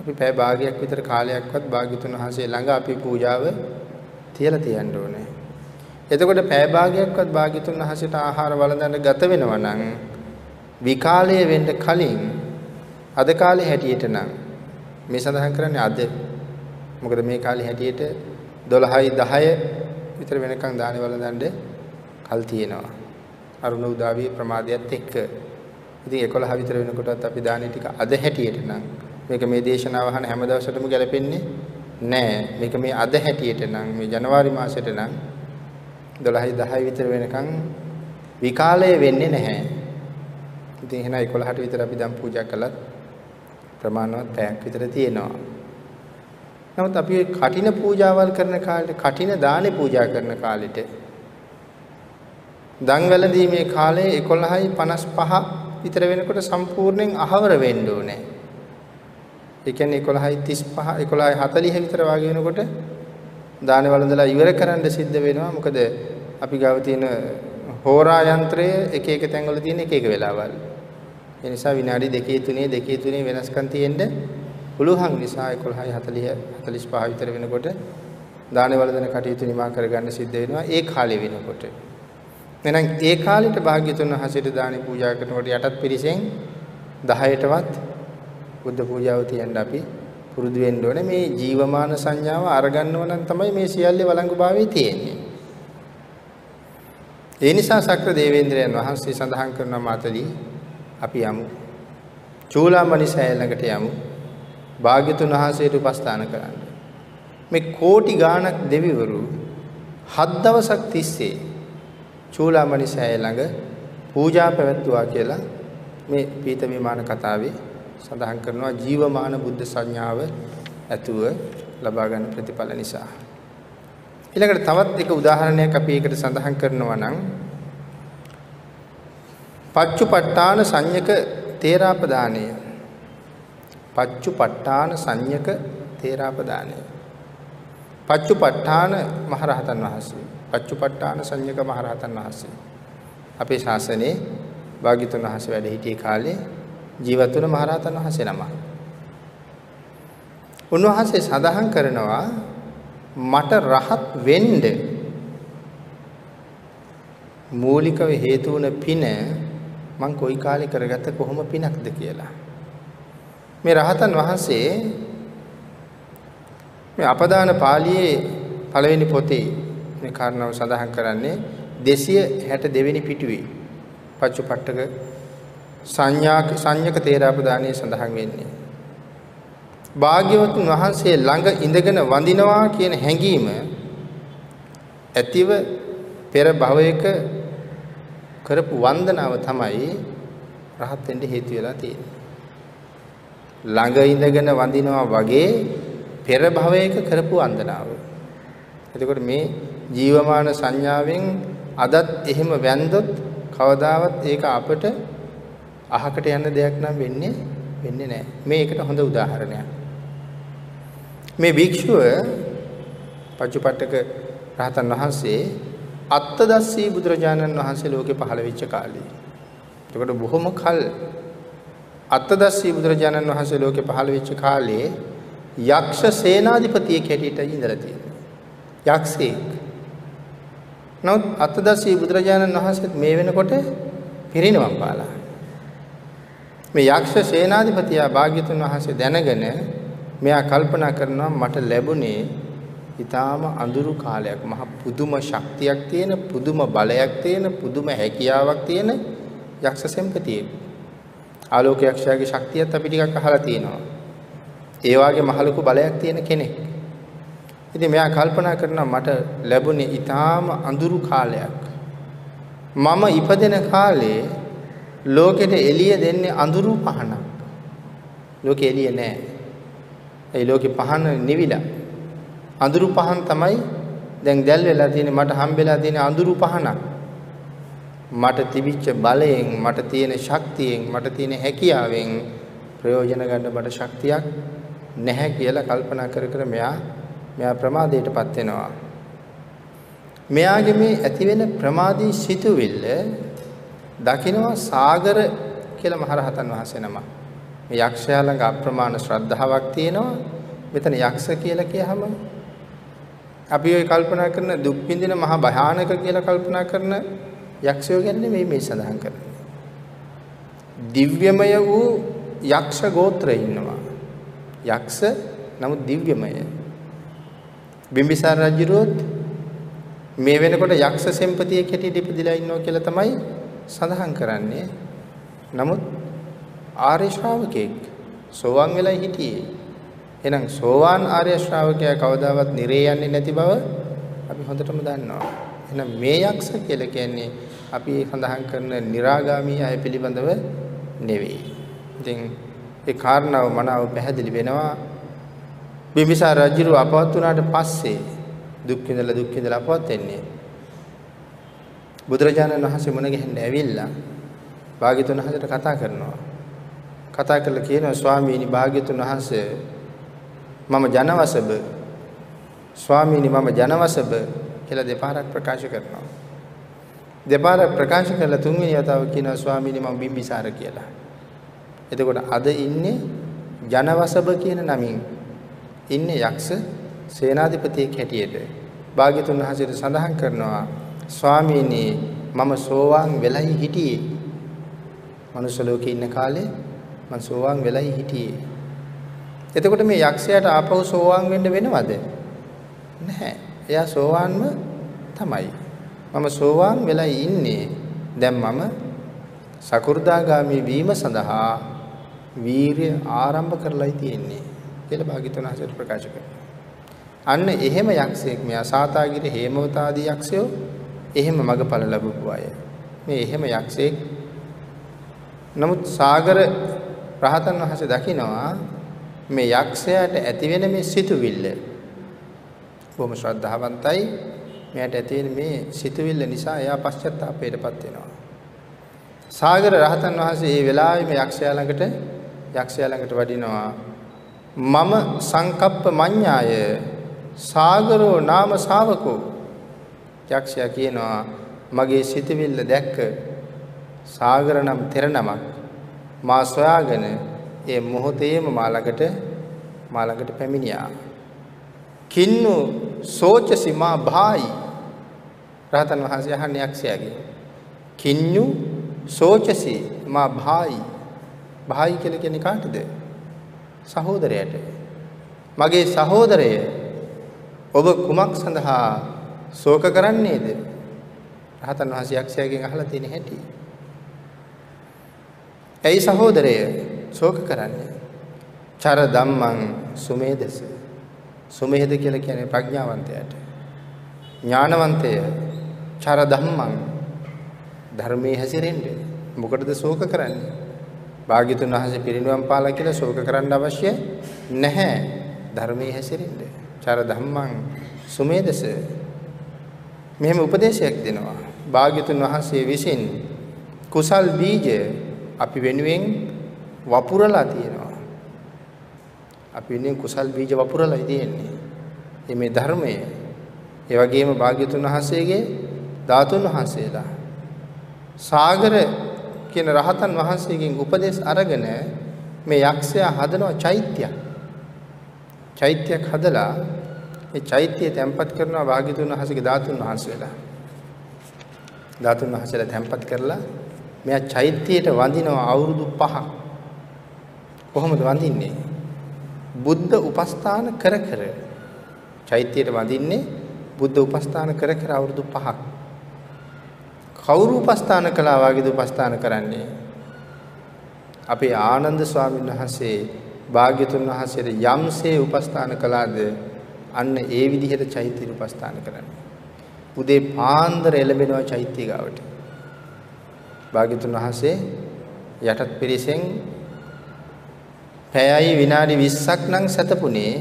අපි පැය භාගයක් විතර කාලයක්වත් භාග්‍යතුන් වහන්සේ ළඟ අපි පූජාව තියලා තියන්න ඕනේ. එතකොට පැය භාගයක්වත් භාග්‍යතුන් වහන්සේට ආහාර වළඳන්න ගත වෙනවා නම් විකාලයේ වෙන්න කලින් අද කාලේ හැටියට නම් මේ සඳහන් කරන්නේ අද. මොකද මේ කාලේ හැටියට 12යි 10 විතර වෙනකන් දානේ වළඳන්න කල් තියෙනවා. අරුණ උදාවිය ප්‍රමාදයත් එක්ක. ඉතින් 11 විතර වෙනකොටත් අපි දානේ ටික අද හැටියට නම් මේක මේ දේශනාව අහන හැම දවසටම ගැලපෙන්නේ නෑ. මේක මේ අද හැටියට නම් මේ ජනවාරි මාසෙට නම් 12යි 10යි විතර වෙනකන් විකාලය වෙන්නේ නැහැ ඉතින් එහෙනම් 11ට විතර අපි දැන් පූජා කළත් ප්‍රමාණවත් පැයක් විතර තියෙනවා. නමුත් අපි කටින පූජාවල් කරන කාලෙට කටින දානේ පූජා කරන කාලෙට දන්වැළඳීමේ කාලය 11:55 විතර වෙනකොට සම්පූර්ණයෙන් අහවර වෙන්න ඕනේ. ඒ කියන්නේ 11:35 11:40 විතර වගේ වෙනකොට දානේ වළඳලා ඉවර කරන්න සිද්ධ වෙනවා. මොකද අපි ගාව තියෙන හෝරා යන්ත්‍රය එක එක තැන්වල තියෙන එක එක වෙලාවල්. ඒ නිසා විනාඩි 2 3 2 3 වෙනස්කම් තියෙන්න පුළුවන් නිසා 11යි 40 45 විතර වෙනකොට දාන වළඳන කටයුතු නිමා කරගන්න සිද්ධ වෙනවා ඒ කාලේ වෙනකොට. එහෙනම් ඒ කාලෙට භාග්‍යතුන් වහන්සේට දානි පූජා කරනකොට යටත් පිරිසෙන් 10ටවත් බුද්ධ පූජාව තියන්න අපි පුරුදු වෙන්න ඕනේ මේ ජීවමාන සංඥාව අරගන්නව නම් තමයි මේ සියල්ලේ වළංගුභාවයේ තියෙන්නේ. ඒ නිසා සක්‍ර දේවේන්ද්‍රයන් වහන්සේ සඳහන් කරන මාතලී අපි යමු. චූලාමණි සෑය ළඟට යමු. භාග්‍යතුන් වහන්සේට උපස්ථාන කරන්න. මේ කෝටි ගාණක් දෙවිවරු හත් දවසක් තිස්සේ චූලාමණි සෑය ළඟ පූජා පැවැත්වුවා කියලා මේ පීත විමාන කතාවේ සඳහන් කරනවා ජීවමාන බුද්ධ සංඥාව ඇතුව ලබා ගන්න ප්‍රතිඵල නිසා. ඊළඟට තවත් එක උදාහරණයක් අපි ඒකට සඳහන් කරනවා නම් පච්චුපට්ඨාන සංයක තේරාපදානය. පච්චුපට්ඨාන සංයක තේරාපදානය. පච්චුපට්ඨාන මහරහතන් වහන්සේ. පච්චුපට්ඨාන සංයක මහරහතන් වහන්සේ. අපේ ශාසනයේ භාග්‍යතුන් වහන්සේ වැඩ සිටිය කාලේ ජීවත් වුණ මහරහතන් වහන්සේ නම. උන්වහන්සේ සඳහන් කරනවා මට රහත් වෙන්න මූලිකව හේතු වුණ පින මං කොයි කාලේ කරගත්ත කොහොම පිනක්ද කියලා. මේ රහතන් වහන්සේ මේ අපදාන පාළියේ පළවෙනි පොතේ මේ කාරණාව සඳහන් කරන්නේ 262 වෙනි පිටුවේ පච්චපට්ටක සංඥා සංයක තේරාපදානයේ සඳහන් වෙන්නේ. භාග්‍යවතුන් වහන්සේ ළඟ ඉඳගෙන වඳිනවා කියන හැඟීම ඇතිව පෙර භවයක කරපු වන්දනාව තමයි රහත් වෙන්න හේතු වෙලා තියෙන්නේ. ළඟ ඉඳගෙන වඳිනවා වගේ පෙර භවයක කරපු වන්දනාව. එතකොට මේ ජීවමාන සංඥාවෙන් අදත් එහෙම වැන්දොත් කවදාවත් ඒක අපට අහකට යන දෙයක් නම් වෙන්නේ වෙන්නේ නැහැ. මේකට හොඳ උදාහරණයක්. මේ භික්ෂුව පච්චපට්ටක රහතන් වහන්සේ අත්තදස්සී බුදුරජාණන් වහන්සේ ලෝකේ පහළ වෙච්ච කාලේ. එතකොට බොහොම කල් අත්තදස්සී බුදුරජාණන් වහන්සේ ලෝකේ පහළ වෙච්ච කාලේ යක්ෂ සේනාධිපතියෙක් හැටියට ඉඳලා තියෙනවා. යක්ෂයෙක්. නමුත් අත්තදස්සී බුදුරජාණන් වහන්සේත් මේ වෙනකොට පිරිනවම් පාලා. මේ යක්ෂ සේනාධිපතියා භාග්‍යතුන් වහන්සේ දැනගෙන මෙයා කල්පනා කරනවා මට ලැබුණේ ඊටාම අඳුරු කාලයක් මහ පුදුම ශක්තියක් තියෙන පුදුම බලයක් තියෙන පුදුම හැකියාවක් තියෙන යක්ෂ සෙම්පතියෙක්. ආලෝක යක්ෂයාගේ ශක්තියත් අපි ටිකක් අහලා තියෙනවා. ඒ වාගේ මහලුකු බලයක් තියෙන කෙනෙක්. ඉතින් මෙයා කල්පනා කරනවා මට ලැබුණේ ඊටාම අඳුරු කාලයක්. මම ඉපදෙන කාලේ ලෝකෙට එළිය දෙන්නේ අඳුරු පහනක්. ලෝකෙ එළිය නැහැ. ඒ ලෝකෙ පහන නිවිලා. අඳුරු පහන් තමයි දැන් දැල් වෙලා තියෙන්නේ මට හම්බෙලා තියෙන අඳුරු පහනක්. මට තිබිච්ච බලයෙන් මට තියෙන ශක්තියෙන් මට තියෙන හැකියාවෙන් ප්‍රයෝජන ගන්න මට ශක්තියක් නැහැ කියලා කල්පනා කර කර මෙයා මෙයා ප්‍රමාදයටපත් වෙනවා. මෙයාගේ මේ ඇති වෙන ප්‍රමාදී සිතුවිල්ල දකිනවා සාගර කියලා මහරහතන් වහන්සේ නම. මේ යක්ෂයා ළඟ අප්‍රමාණ ශ්‍රද්ධාවක් තියෙනවා. මෙතන යක්ෂ කියලා කියහම අපි ඔය කල්පනා කරන දුක් විඳින මහා භයානක කියලා කල්පනා කරන යක්ෂයෝ ගැන නෙමෙයි මේ සඳහන් කරන්නේ. දිව්‍යමය වූ යක්ෂ ගෝත්‍රය ඉන්නවා. යක්ෂ නමුත් දිව්‍යමය. බිම්බිසාර රජුරුවත් මේ වෙනකොට යක්ෂ සෙම්පතියෙක් හැටියට ඉපදිලා ඉන්නවා කියලා තමයි සඳහන් කරන්නේ. නමුත් ආර්ය ශ්‍රාවකෙක් සෝවාන් වෙලා හිටියේ. එහෙනම් සෝවාන් ආර්ය ශ්‍රාවකයා කවදාවත් නිරේ යන්නේ නැති බව අපි හොඳටම දන්නවා. එහෙනම් මේ යක්ෂ කියලා කියන්නේ අපි සඳහන් කරන निराගාමී අය පිළිබඳව නෙවෙයි. ඉතින් ඒ කාරණාව මනාව පැහැදිලි වෙනවා. බිම්බිසාර රජු අපවත් වුණාට පස්සේ දුක් විඳලා දුක් විඳලා අපවත් වෙන්නේ. බුදුරජාණන් වහන්සේ මුණ ගැහෙන්න ඇවිල්ලා භාග්‍යතුන් වහන්සේට කතා කරනවා. කතා කරලා කියනවා ස්වාමීනි භාග්‍යතුන් වහන්සේ මම ජනවසබ ස්වාමීනි මම ජනවසබ කියලා දෙපාරක් ප්‍රකාශ කරනවා. දෙපාරක් ප්‍රකාශ කළා තුන්වෙනි වතාව කියනවා ස්වාමීනි මම බිම්බිසාර කියලා. එතකොට අද ඉන්නේ ජනවසබ කියන නමින් ඉන්නේ යක්ෂ සේනාධිපතියෙක් හැටියට. භාග්‍යතුන් වහන්සේට සඳහන් කරනවා ස්වාමීනි මම සෝවාන් වෙලයි හිටියේ. මනුෂ්‍ය ලෝකේ ඉන්න කාලේ මම සෝවාන් වෙලයි හිටියේ. එතකොට මේ යක්ෂයාට ආපහු සෝවාන් වෙන්න වෙනවද? නැහැ. එයා සෝවාන්ම තමයි. මම සෝවාන් වෙලයි ඉන්නේ. දැන් මම සකු르දාගාමි වීම සඳහා වීරිය ආරම්භ කරලායි තියෙන්නේ කියලා භාග්‍යතුන් හසර ප්‍රකාශ කරනවා. අන්න එහෙම යක්ෂයෙක් මෙයා සාතාගිර හේමවතාදී යක්ෂයෝ එහෙම මගඵල ලැබපු අය. මේ එහෙම යක්ෂයෙක් නමුත් සාගර රහතන් වහන්සේ දකිනවා මේ යක්ෂයාට ඇතිවෙන මේ සිතුවිල්ල. බොහොම ශ්‍රද්ධාවන්තයි. මෙයාට ඇතිවෙන මේ සිතුවිල්ල නිසා එයා පශ්චාත්තාපයටපත් වෙනවා. සාගර රහතන් වහන්සේ මේ වෙලාවේ මේ යක්ෂයා ළඟට යක්ෂයා ළඟට වඩිනවා මම සංකප්ප මඤ්ඤාය සාගරෝ නාම ශාවකෝ. යක්ෂයා කියනවා මගේ සිතවිල්ල දැක්ක සාගර නම් තෙර නමක්. මා සොයාගෙන ඒ මොහොතේම මා ළඟට මා ළඟට පැමිණියා. කින්නු සෝචසි මා භායි. රහතන් වහන්සේ අහන්නේ යක්ෂයාගේ. කින්නු සෝචසි මා භායි. භායි කියලා කියන්නේ කාටද? සහෝදරයට. මගේ සහෝදරය ඔබ කුමක් සඳහා ශෝක කරන්නේද? රහතන් වහන්සේ යක්ෂයාගෙන් අහලා තියෙන හැටි. ඇයි සහෝදරය ශෝක කරන්නේ? චර ධම්මං සුමේදස. සුමේද කියලා කියන්නේ ප්‍රඥාවන්තයාට. ඥානවන්තය චර ධම්මං ධර්මයේ හැසිරෙන්නේ. මොකටද ශෝක කරන්නේ? භාග්‍යතුන් වහන්සේ පිරිනිවන් පාලා කියලා ශෝක කරන්න අවශ්‍ය නැහැ. ධර්මයේ හැසිරෙන්නේ. චර ධම්මං සුමේදස මෙහෙම උපදේශයක් දෙනවා. භාග්‍යතුන් වහන්සේ විසින් කුසල් බීජ අපි වෙනුවෙන් වපුරලා තියෙනවා. අපි වෙනුවෙන් කුසල් බීජ වපුරලා තියෙන්නේ. මේ ධර්මය ඒ වගේම භාග්‍යතුන් වහන්සේගේ ධාතුන් වහන්සේලා සාගර කියන රහතන් වහන්සේගෙන් උපදෙස් අරගෙන මේ යක්ෂයා හදනවා චෛත්‍යයක්. චෛත්‍යයක් හදලා ඒ චෛත්‍යය තැම්පත් කරනවා වාග්යතුන් වහන්සේගේ ධාතුන් වහන්සේලා. ධාතුන් වහන්සේලා තැම්පත් කරලා මෙයා චෛත්‍යයට වඳිනවා අවුරුදු 5ක්. කොහොමද වඳින්නේ? බුද්ධ උපස්ථාන කර කර චෛත්‍යයට වඳින්නේ බුද්ධ උපස්ථාන කර කර අවුරුදු 5ක්. කවුරු උපස්ථාන කළා වගේද උපස්ථාන කරන්නේ? අපේ ආනන්ද ස්වාමීන් වහන්සේ භාග්‍යතුන් වහන්සේට යම්සේ උපස්ථාන කළාද අන්න ඒ විදිහට චෛත්‍ය උපස්ථාන කරන්නේ. උදේ පාන්දර එළඹෙනවා චෛත්‍ය ගාවට. භාග්‍යතුන් වහන්සේ යටත් පිරිසෙන් පැයයි විනාඩි 20ක් නම් සතපුනේ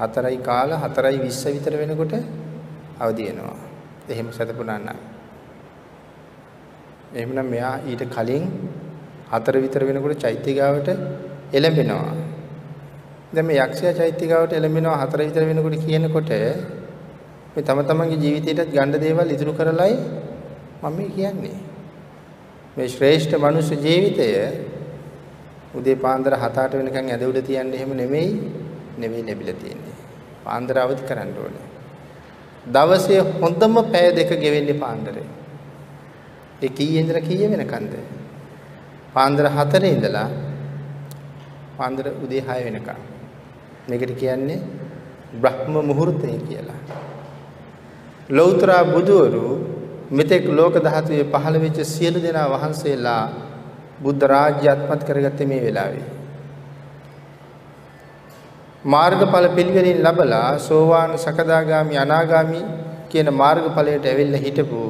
4යි කාල 4යි 20 විතර වෙනකොට අවදි වෙනවා. එහෙම සතපුනා නම්. එහෙමනම් මෙයා ඊට කලින් 4 විතර වෙනකොට චෛත්‍ය ගාවට එළඹෙනවා. දැන් මේ යක්ෂයා චෛත්‍යගාවට එළඹෙනවා හතර විතර වෙනකොට කියනකොට මේ තම තමන්ගේ ජීවිතේටත් ගන්න දේවල් ඉදිරි කරලයි මම මේ කියන්නේ. මේ ශ්‍රේෂ්ඨ මනුෂ්‍ය ජීවිතය උදේ පාන්දර 7-8 වෙනකන් ඇද උඩ තියන්නේ එහෙම නෙමෙයි නෙමෙයි ලැබිලා තියෙන්නේ. පාන්දර අවදි කරන්න ඕනේ. දවසේ හොඳම පැය දෙක ගෙවෙන්නේ පාන්දරේ. ඒ කීයේ ඉඳලා කීයේ වෙනකන්ද? පාන්දර 4 ඉඳලා පාන්දර උදේ 6 වෙනකන්. මේකට කියන්නේ බ්‍රහ්ම මුහුර්තය කියලා. ලෞතර බුදුවරු මෙතෙක් ලෝක ධාතුවේ පහළ වෙච්ච සියලු දෙනා වහන්සේලා බුද්ධ රාජ්‍ය අත්පත් කරගත්තේ මේ වෙලාවේ. මාර්ගඵල පිළිවෙලින් ලැබලා සෝවාන් සකදාගාමි අනාගාමි කියන මාර්ගඵලයට ඇවිල්ලා හිටපු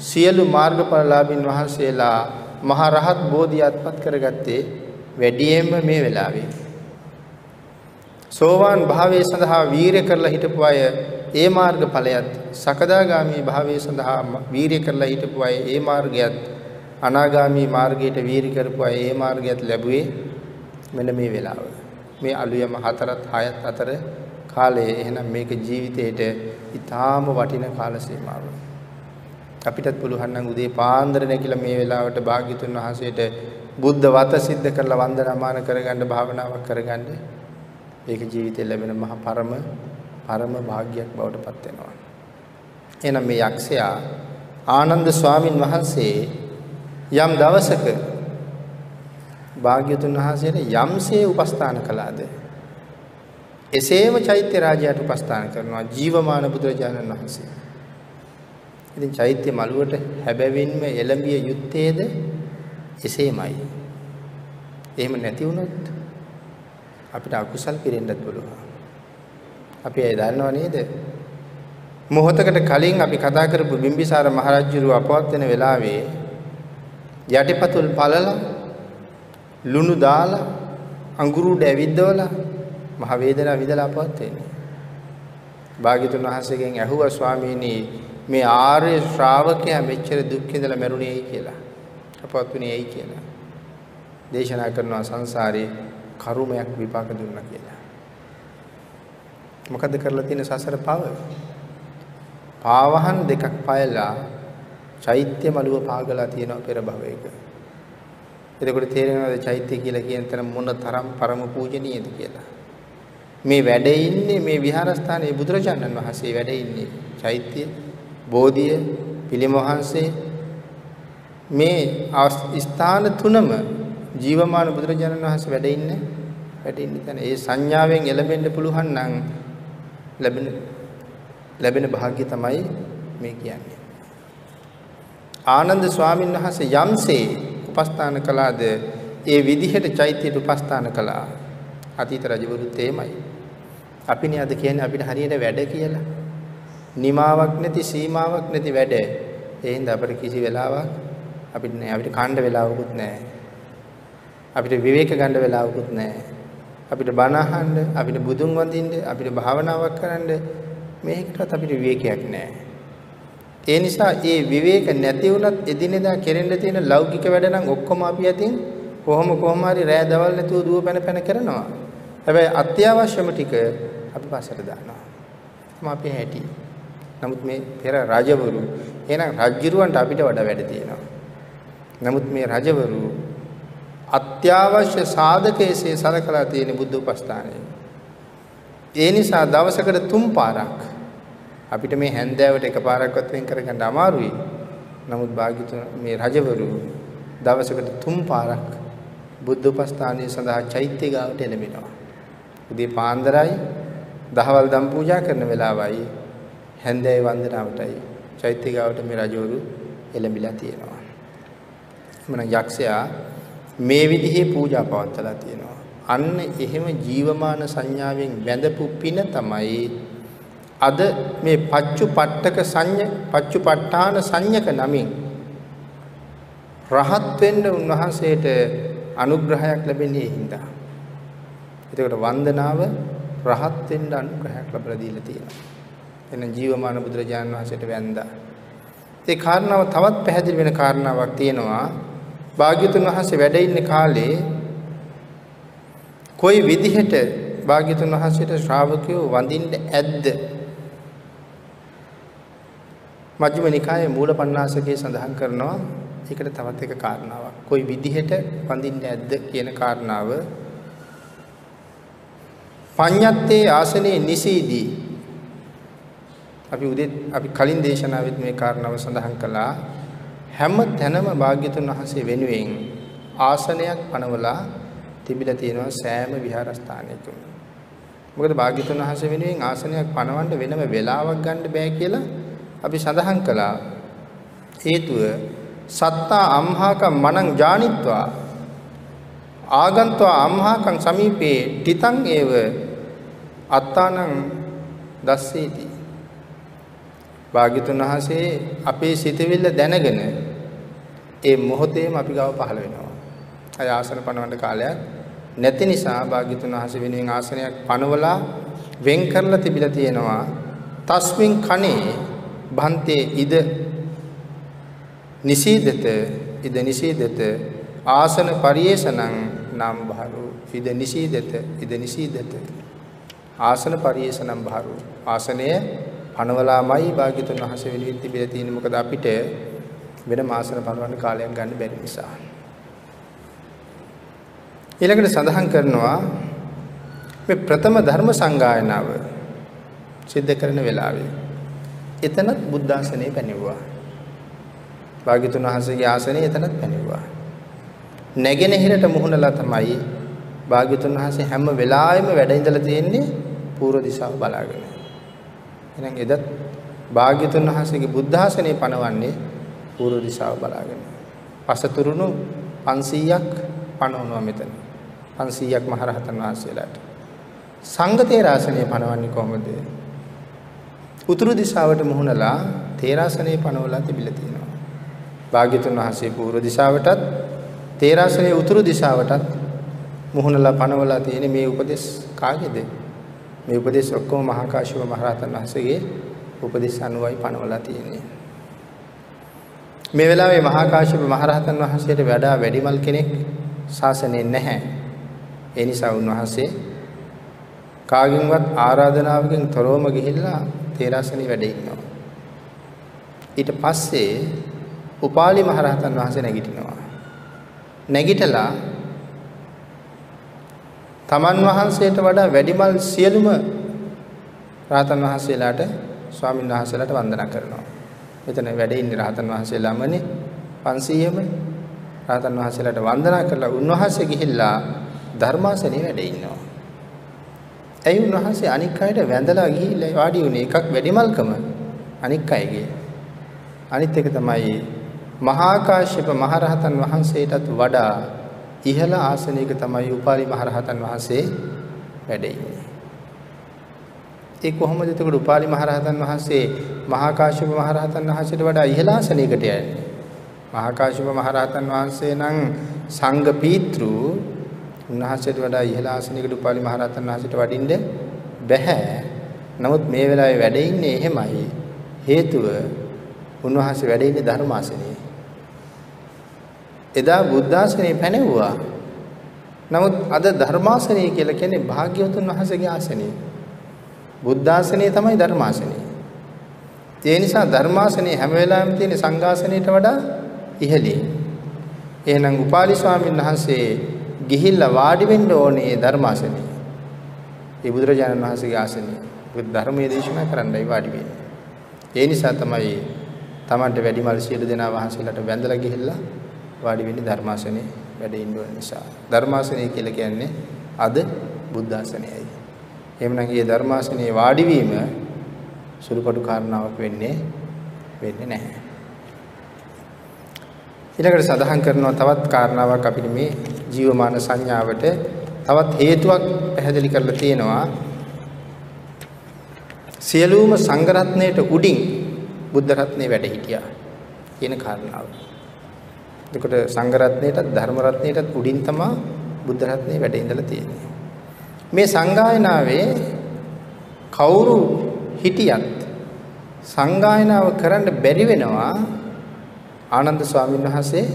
සියලු මාර්ගඵලලාභින් වහන්සේලා මහා රහත් බෝධිය අත්පත් කරගත්තේ වැඩියෙන්ම මේ වෙලාවේ. සෝවාන් භාවයේ සඳහා වීරය කරලා හිටපු අය ඒ මාර්ගඵලයත් සකදාගාමි භාවයේ සඳහා වීරය කරලා හිටපු අය ඒ මාර්ගයත් අනාගාමි මාර්ගයට වීරය කරපු අය ඒ මාර්ගයත් ලැබුවේ මෙන්න මේ වෙලාව. මේ අලුයම හතරත් හයත් අතර කාලයේ එහෙනම් මේක ජීවිතේට ඊටාම වටින කාල සීමාවක්. අපිටත් පුළුවන් නම් උදේ පාන්දර නැගිලා මේ වෙලාවට භාග්‍යතුන් වහන්සේට බුද්ධ වත සිද්ධ කරලා වන්දනාමාන කරගන්න භාවනාවක් කරගන්න ඒක ජීවිතේ ලැබෙන මහ පරම පරම භාග්යක් බවට පත් වෙනවා. එහෙනම් මේ යක්ෂයා ආනන්ද ස්වාමින් වහන්සේ යම් දවසක භාග්‍යතුන් වහන්සේට යම්සේ උපස්ථාන කළාද එසේම චෛත්‍ය රාජයාට උපස්ථාන කරනවා ජීවමාන බුදුරජාණන් වහන්සේ. ඉතින් චෛත්‍ය මළුවට හැබැවින්ම එළඹිය යුත්තේද එසේමයි. එහෙම නැති වුණොත් අපිට අකුසල් පිරෙන්නත් පුළුවන්. අපි ඒ දන්නව නේද? මොහොතකට කලින් අපි කතා කරපු බිම්බිසාර මහරජුරු අපවත් වෙන වෙලාවේ යටිපතුල් පළලා ලුණු දාලා අඟුරු ඩැවිද්දවලා මහ වේදනාව විඳලා අපවත් වෙන්නේ. භාග්‍යතුන් වහන්සේගෙන් ඇහුවා ස්වාමීනි මේ ආර්ය ශ්‍රාවකයා මෙච්චර දුක් විඳලා මැරුණේ ඇයි කියලා. අපවත් වුණේ ඇයි කියලා. දේශනා කරනවා සංසාරේ කර්මයක් විපාක දුන්නා කියලා. මොකද කරලා තියෙන සසර පව? පාවහන් දෙකක් පයලා චෛත්‍ය මළුව පාගලා තියෙනවා පෙර භවයක. එතකොට තේරෙනවද චෛත්‍ය කියලා කියන තැන මොන තරම් පරම පූජනීයද කියලා. මේ වැඩ ඉන්නේ මේ විහාරස්ථානයේ බුදුරජාණන් වහන්සේ වැඩ ඉන්නේ චෛත්‍ය බෝධිය පිළිම වහන්සේ මේ ස්ථාන තුනම ජීවමාන බුදුරජාණන් වහන්සේ වැඩ ඉන්නේ වැඩ ඉන්නේ තැන ඒ සංඥාවෙන් එළඹෙන්න පුළුවන් නම් ලැබෙන ලැබෙන භාග්‍ය තමයි මේ කියන්නේ. ආනන්ද ස්වාමීන් වහන්සේ යම්සේ උපස්ථාන කළාද ඒ විදිහට චෛත්‍යයට උපස්ථාන කළා. අතීත රජවරුත් එහෙමයි. අපිනේ අද කියන්නේ අපිට හරියට වැඩ කියලා. නිමාවක් නැති සීමාවක් නැති වැඩ. ඒ හින්දා අපිට කිසි වෙලාවක් අපිට නෑ අපිට කණ්ඩ වෙලාවකුත් නෑ. අපිට විවේක ගන්න වෙලාවකුත් නෑ. අපිට බණ අහන්න, අපිට බුදුන් වඳින්න, අපිට භාවනාවක් කරන්න මේකටත් අපිට විවේකයක් නැහැ. ඒ නිසා ඒ විවේක නැති වුණත් එදිනෙදා කෙරෙන්න තියෙන ලෞකික වැඩ නම් ඔක්කොම අපි අතින් කොහොම කොහොම හරි රෑ දවල් නැතුව දුව පැන පැන කරනවා. හැබැයි අත්‍යවශ්‍යම ටික අපි පස්සට දානවා. තම අපි හැටි. නමුත් මේ පෙර රජවරු එහෙනම් රජ්ජුරුවන්ට අපිට වඩා වැඩ තියෙනවා. නමුත් මේ රජවරු අත්‍යවශ්‍ය සාධකයේසේ සලකලා තියෙන බුද්ධ උපස්ථානය. ඒ නිසා දවසකට තුන් පාරක් අපිට මේ හැන්දෑවට එකපාරක්වත් වෙන් කරගන්න අමාරුයි. නමුත් භාග්‍යතුන් මේ රජවරු දවසකට තුන් පාරක් බුද්ධ උපස්ථානයේ සඳහා චෛත්‍ය ගාවට එළඹෙනවා. උදේ පාන්දරයි දහවල් දම් පූජා කරන වෙලාවයි හැන්දෑවේ වන්දනාවටයි චෛත්‍ය ගාවට මේ රජවරු එළඹිලා තියෙනවා. එමනම් යක්ෂයා මේ විදිහේ පූජා පවත්වලා තියෙනවා. අන්න එහෙම ජීවමාන සංඥාවෙන් බැඳපු පින තමයි අද මේ පච්චුපට්ඨක සංඥ පච්චුපට්ඨාන සංඥක නමින් රහත් වෙන්න උන්වහන්සේට අනුග්‍රහයක් ලැබෙන්නේ හින්දා. ඒකට වන්දනාව රහත් වෙන්න අනුග්‍රහයක් ලැබලා දීලා තියෙනවා. එන ජීවමාන බුදුරජාණන් වහන්සේට වැඳා. ඒ කාරණාව තවත් පැහැදිලි වෙන කාරණාවක් තියෙනවා. භාග්‍යතුන් වහන්සේ වැඩ ඉන්න කාලේ කොයි විදිහට භාග්‍යතුන් වහන්සේට ශ්‍රාවකයෝ වඳින්න ඇද්ද? මජ්ක්‍ධිම නිකායේ මූලපණ්ණාසකේ සඳහන් කරනවා ඒකට තවත් එක කාරණාවක්. කොයි විදිහට වඳින්නේ නැද්ද කියන කාරණාව පඤ්ඤත්තේ ආසනේ නිසීදී අපි උදේ අපි කලින් දේශනාවෙත් මේ කාරණාව සඳහන් කළා හැම තැනම භාග්‍යතුන් වහන්සේ වෙනුවෙන් ආසනයක් පනවලා තිබිලා තියෙනවා සෑම විහාරස්ථානයකම. මොකද භාග්‍යතුන් වහන්සේ වෙනුවෙන් ආසනයක් පනවන්න වෙනම වෙලාවක් ගන්න බෑ කියලා අපි සඳහන් කළා. හේතුව සත්තා අම්හාකම් මනං ජානිත්වා ආගන්ත්වා අම්හාකම් සමීපේ තිතං ඒව අත්තානං දස්සේති භාග්‍යතුන් වහන්සේ අපේ සිතවිල්ල දැනගෙන ඒ මොහොතේම අපි ගාව පහළ වෙනවා. අය ආසන පනවන්න කාලයක් නැති නිසා භාග්‍යතුන් වහන්සේ වෙනුවෙන් ආසනයක් පනවලා වෙන් කරලා තිබිලා තියෙනවා. තස්මින් කනේ භන්තේ ඉද නිසීදත ඉද නිසීදත ආසන පරියේෂණං නම් බහරු ඉද නිසීදත ඉද නිසීදත ආසන පරියේෂණම් බහරු ආසනය පනවලාමයි භාග්‍යතුන් වහන්සේ වෙනුවෙන් තිබිලා තියෙන්නේ මොකද අපිට වෙන ආසන පනවන්න කාලයක් ගන්න බැරි නිසා ඊළඟට සඳහන් කරනවා මේ ප්‍රථම ධර්ම සංගායනාව සිද්ධ කරන වෙලාවේ එතනත් බුද්ධාසනේ පැනෙවුවා භාග්‍යතුන් වහන්සේගේ ආසනේ එතනත් පැනෙවුවා. නැගෙනහිරට මුහුණලා තමයි භාග්‍යතුන් වහන්සේ හැම වෙලාවෙම වැඩ ඉඳලා තියෙන්නේ පූර්ව දිශාව බලාගෙන. එහෙනම් එදත් භාග්‍යතුන් වහන්සේගේ බුද්ධාසනේ පනවන්නේ පූර්ව දිශාව බලාගෙන. පසතුරුණු 500ක් පනවනවා මෙතන. 500ක් මහරහතන් වහන්සේලාට. සංඝ තේරාසනේ පනවන්නේ කොහොමද? උතුරු දිශාවට මුහුණලා තේරාසනේ පනවලා තිබිලා තියෙනවා. භාග්‍යතුන් වහන්සේ පූර්ව දිශාවටත් තේරාසනේ උතුරු දිශාවටත් මුහුණලා පනවලා තියෙන මේ උපදේශ කාගේද? මේ උපදේශ ඔක්කොම මහා කාශ්‍යප මහ රහතන් වහන්සේගේ උපදේශ අනුවයි පනවලා තියෙන්නේ. මේ වෙලාවේ මහා කාශ්‍යප මහ රහතන් වහන්සේට වඩා වැඩිමල් කෙනෙක් ශාසනයේ නැහැ. ඒ නිසා උන්වහන්සේ කාගෙන්වත් ආරාධනාවකින් තොරවම ගිහිල්ලා තේරාසනේ වැඩ ඉන්නවා. ඊට පස්සේ උපාලි මහරහතන් වහන්සේ නැගිටිනවා. නැගිටලා තමන් වහන්සේට වඩා වැඩිමල් සියලුම රහතන් වහන්සේලාට ස්වාමීන් වහන්සේලාට වන්දනා කරනවා. මෙතන වැඩ ඉන්නේ රහතන් වහන්සේලාමනේ 500ම රහතන් වහන්සේලාට වන්දනා කරලා උන්වහන්සේ ගිහිල්ලා ධර්මාසනේ වැඩ ඉන්නවා. ඇයි උන්වහන්සේ අනික් අයට වැඳලා ගිහිල්ලා වාඩි වුණේ එකක් වැඩිමල්කම අනික් අයගේ. අනිත් එක තමයි මහා කාශ්‍යප මහරහතන් වහන්සේටත් වඩා ඉහළ ආසනයක තමයි උපාලි මහරහතන් වහන්සේ වැඩ ඉන්නේ. ඒ කොහොමද එතකොට උපාලි මහරහතන් වහන්සේ මහා කාශ්‍යප මහරහතන් වහන්සේට වඩා ඉහළ ආසනයකට යන්නේ? මහා කාශ්‍යප මහරහතන් වහන්සේ නම් සංඝ පීත්‍රු උන්වහන්සේට වඩා ඉහළ ආසනයකට උපාලි මහරහතන් වහන්සේට වඩින්න බැහැ. නමුත් මේ වෙලාවේ වැඩ ඉන්නේ එහෙමයි. හේතුව උන්වහන්සේ වැඩ ඉන්නේ ධර්මාසනයේ. එදා බුද්ධාසනේ පැනෙවුවා. නමුත් අද ධර්මාසනය කියලා කියන්නේ භාග්‍යවතුන් වහන්සේගේ ආසනය. බුද්ධාසනය තමයි ධර්මාසනය. ඒ නිසා ධර්මාසනේ හැම වෙලාවෙම තියෙන සංඝාසනයට වඩා ඉහළින්. එහෙනම් උපාලි ස්වාමීන් වහන්සේ ගිහිල්ලා වාඩි වෙන්න ඕනේ ධර්මාසනේ. ඒ බුදුරජාණන් වහන්සේගේ ආසනය. බුද්ධ ධර්මයේ දේශනා කරන්නයි වාඩි වෙන්නේ. ඒ නිසා තමයි Tamanට වැඩිමල් සියලු දෙනා වහන්සේලාට වැඳලා ගිහිල්ලා වාඩි වෙන්නේ ධර්මාසනේ වැඩ ඉන්න නිසා. ධර්මාසනේ කියලා කියන්නේ අද බුද්ධාසනයයි. එහෙමනම් මේ ධර්මාසනේ වාඩි වීම සුළුපටු කාරණාවක් වෙන්නේ වෙන්නේ නැහැ. ඊළඟට සඳහන් කරනවා තවත් කාරණාවක් අපිට මේ ජීවමාන සංඥාවට තවත් හේතුවක් පැහැදිලි කරලා තියෙනවා. සියලුම සංඝ රත්නයට උඩින් බුද්ධ රත්නේ වැඩ හිටියා කියන කාරණාව. එතකොට සංඝ රත්නයටත් ධර්ම රත්නයටත් උඩින් තමයි බුද්ධ රත්නේ වැඩ ඉඳලා තියෙන්නේ. මේ සංගායනාවේ කවුරු හිටියත් සංගායනාව කරන්න බැරි වෙනවා ආනන්ද ස්වාමීන් වහන්සේ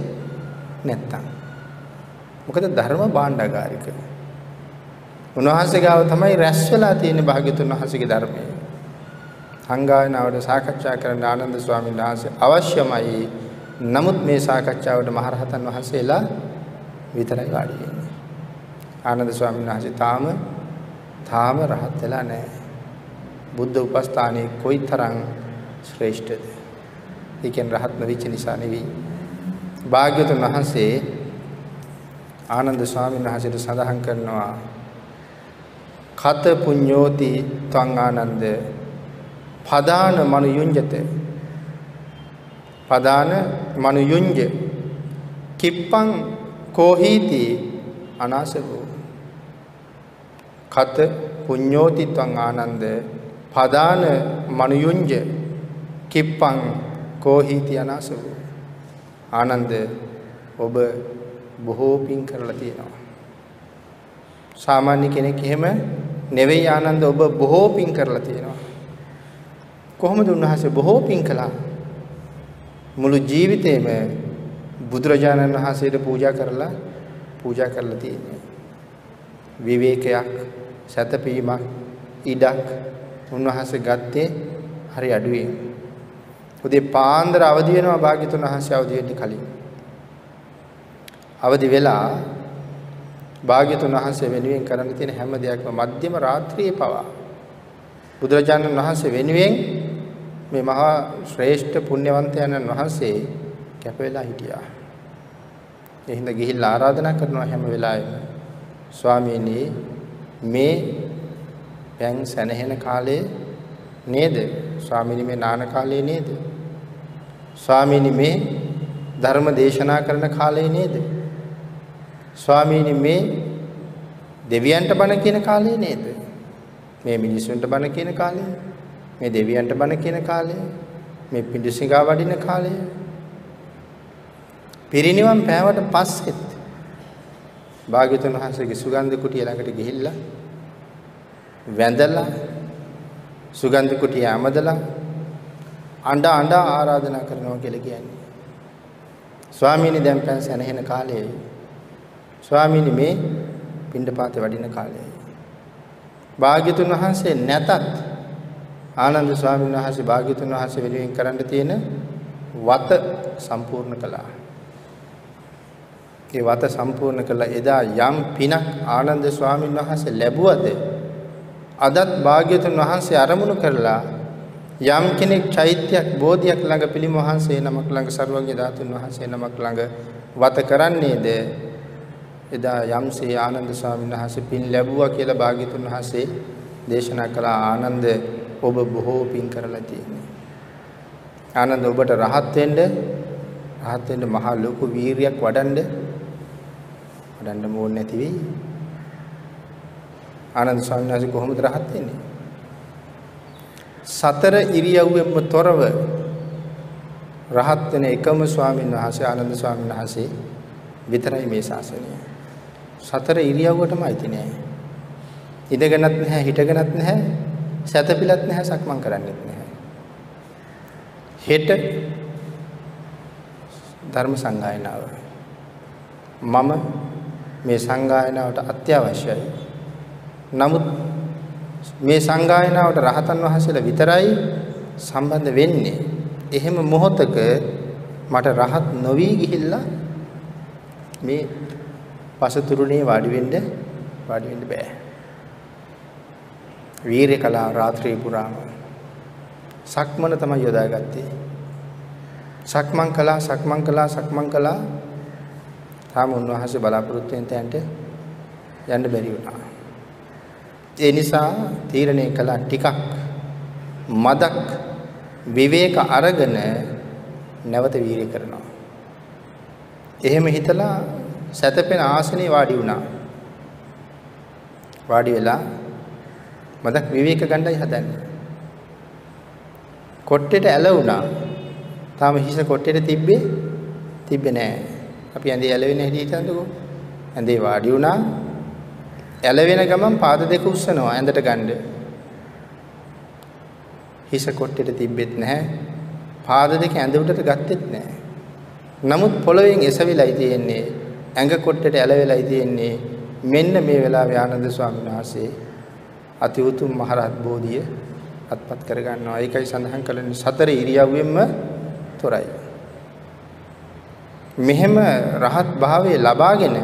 නැත්තම්. මොකද ධර්ම භාණ්ඩාගාරික. උන්වහන්සේ ගාව තමයි රැස් වෙලා තියෙන භාග්‍යතුන් වහන්සේගේ ධර්මය. සංගායනාවට සාකච්ඡා කරන්න ආනන්ද ස්වාමීන් වහන්සේ අවශ්‍යමයි නමුත් මේ සාකච්ඡාවට මහරහතන් වහන්සේලා විතරයි වාඩි වෙන්නේ. ආනන්ද ස්වාමීන් වහන්සේ තාම තාම රහත් වෙලා නැහැ. බුද්ධ උපස්ථානයේ කොයිතරම් ශ්‍රේෂ්ඨද? ඒ කියන්නේ රහත් නොවිච්ච නිසා නෙවෙයි. භාග්‍යවතුන් වහන්සේ ආනන්ද ස්වාමීන් වහන්සේට සඳහන් කරනවා කත පුඤ්ඤෝති ත්වං ආනන්ද පදාන මනුයුඤ්ජත පදාන මනුයුඤ්ජ කිප්පං කෝහීති අනාසකෝ. කත පුඤ්ඤෝති ත්වං ආනන්ද පදාන මනුයුඤ්ජ කිප්පං කෝහීති අනාසකෝ. ආනන්ද ඔබ බොහෝ පින් කරලා තියෙනවා. සාමාන්‍ය කෙනෙක් එහෙම නෙවෙයි ආනන්ද ඔබ බොහෝ පින් කරලා තියෙනවා. කොහොමද උන්වහන්සේ බොහෝ පින් කළා? මුළු ජීවිතේම බුදුරජාණන් වහන්සේට පූජා කරලා පූජා කරලා තියෙනවා. විවේකයක්, සැතපීමක්, ඉඩක් උන්වහන්සේ ගත්තේ හරි අඩුවේ. උදේ පාන්දර අවදි වෙනවා භාග්‍යතුන් වහන්සේ අවදි වෙන්න කලින්. අවදි වෙලා භාග්‍යතුන් වහන්සේ වෙනුවෙන් කරන්න තියෙන හැම දෙයක්ම මධ්‍යම රාත්‍රියේ පවා බුදුරජාණන් වහන්සේ වෙනුවෙන් මේ මහා ශ්‍රේෂ්ඨ පුණ්‍යවන්තයන්න් වහන්සේ කැප වෙලා හිටියා. ඒ හින්දා ගිහිල්ලා ආරාධනා කරනවා හැම වෙලාවෙම. ස්වාමීනි මේ දැන් සැනහෙන කාලේ නේද? ස්වාමීනි මේ නාන කාලේ නේද? ස්වාමීනි මේ ධර්ම දේශනා කරන කාලේ නේද? ස්වාමීනි මේ දෙවියන්ට බණ කියන කාලේ නේද? මේ මිනිසුන්ට බණ කියන කාලේ මේ දෙවියන්ට බණ කියන කාලය මේ පිඬුසිඟා වඩින කාලය. පිරිනිවන් පෑවට පස්සෙත් භාග්‍යතුන් වහන්සේගේ සුගන්ධ කුටිය ළඟට ගිහිල්ලා වැඳලා සුගන්ධ කුටිය ඇමදලා අඬ අඬ ආරාධනා කරනවා කියලා කියන්නේ. ස්වාමීනි දැන් පෑන් සැනහෙන කාලයයි. ස්වාමීනි මේ පිණ්ඩපාතේ වඩින කාලයයි. භාග්‍යතුන් වහන්සේ නැතත් ආනන්ද ස්වාමීන් වහන්සේ භාග්‍යතුන් වහන්සේ වෙනුවෙන් කරන්න තියෙන වත සම්පූර්ණ කළා. ඒ වත සම්පූර්ණ කළා එදා යම් පිනක් ආනන්ද ස්වාමීන් වහන්සේ ලැබුවද? අදත් භාග්‍යතුන් වහන්සේ අරමුණු කරලා යම් කෙනෙක් චෛත්‍යයක් බෝධියක් ළඟ පිළිම වහන්සේ නමක් ළඟ සර්වඥ ධාතුන් වහන්සේ නමක් ළඟ වත කරන්නේද? එදා යම්සේ ආනන්ද ස්වාමීන් වහන්සේ පින් ලැබුවා කියලා භාග්‍යතුන් වහන්සේ දේශනා කළ. ආනන්ද ඔබ බොහෝ පින් කරලා තියෙන්නේ. ආනන්ද ඔබට රහත් වෙන්න රහත් වෙන්න මහා ලොකු වීරියක් වඩන්න වඩන්න ඕනේ නැති වෙයි. ආනන්ද ස්වාමීන් වහන්සේ කොහොමද රහත් වෙන්නේ? සතර ඉරියව්වෙම තොරව රහත් වෙන එකම ස්වාමීන් වහන්සේ ආනන්ද ස්වාමීන් වහන්සේ විතරයි මේ ශාසනය. සතර ඉරියව්වටම අයිති නෑ. ඉඳගෙනත් නැහැ හිටගෙනත් නැහැ සැතපිලත් නැහැ සක්මන් කරන්නෙත් නැහැ. හෙට ධර්ම සංගායනාව. මම මේ සංගායනාවට අත්‍යවශ්‍යයි. නමුත් මේ සංගායනාවට රහතන් වහන්සේලා විතරයි සම්බන්ධ වෙන්නේ. එහෙම මොහොතක මට රහත් නොවි ගිහිල්ලා මේ පසතුරුනේ වාඩි වෙන්න වාඩි වෙන්න බෑ. වීරය කළා රාත්‍රී පුරාම. සක්මන තමයි යොදාගත්තේ. සක්මන් කළා සක්මන් කළා සක්මන් කළා. තාම උන්වහන්සේ බලාපොරොත්තු වෙන තැනට යන්න බැරි වුණා. ඒ නිසා තීරණය කළා ටිකක් මදක් විවේක අරගෙන නැවත වීර්ය කරනවා. එහෙම හිතලා සැතපෙන ආසනේ වාඩි වුණා. වාඩි වෙලා මදක් විවේක ගන්නයි හදන්නේ. කොට්ටේට ඇල වුණා. තාම හිස කොට්ටේට තිබ්බේ තිබ්බේ නෑ. අපි ඇඳේ ඇලවෙන හැටි හිතන්නකෝ. ඇඳේ වාඩි වුණා. ඇලවෙන ගමන් පාද දෙක උස්සනවා ඇඳට ගන්න. හිස කොට්ටේට තිබ්බෙත් නැහැ. පාද දෙක ඇඳ උඩට ගත්තෙත් නැහැ. නමුත් පොළවෙන් එසවිලයි තියෙන්නේ. ඇඟ කොට්ටේට ඇලවෙලයි තියෙන්නේ. මෙන්න මේ වෙලාවේ ආනන්ද ස්වාමීන් වහන්සේ අති උතුම් මහරහත් බෝධිය අත්පත් කර ගන්නවා. ඒකයි සඳහන් කළේ සතර ඉරියව්වෙන්ම තොරයි. මෙහෙම රහත් භාවයේ ලබාගෙන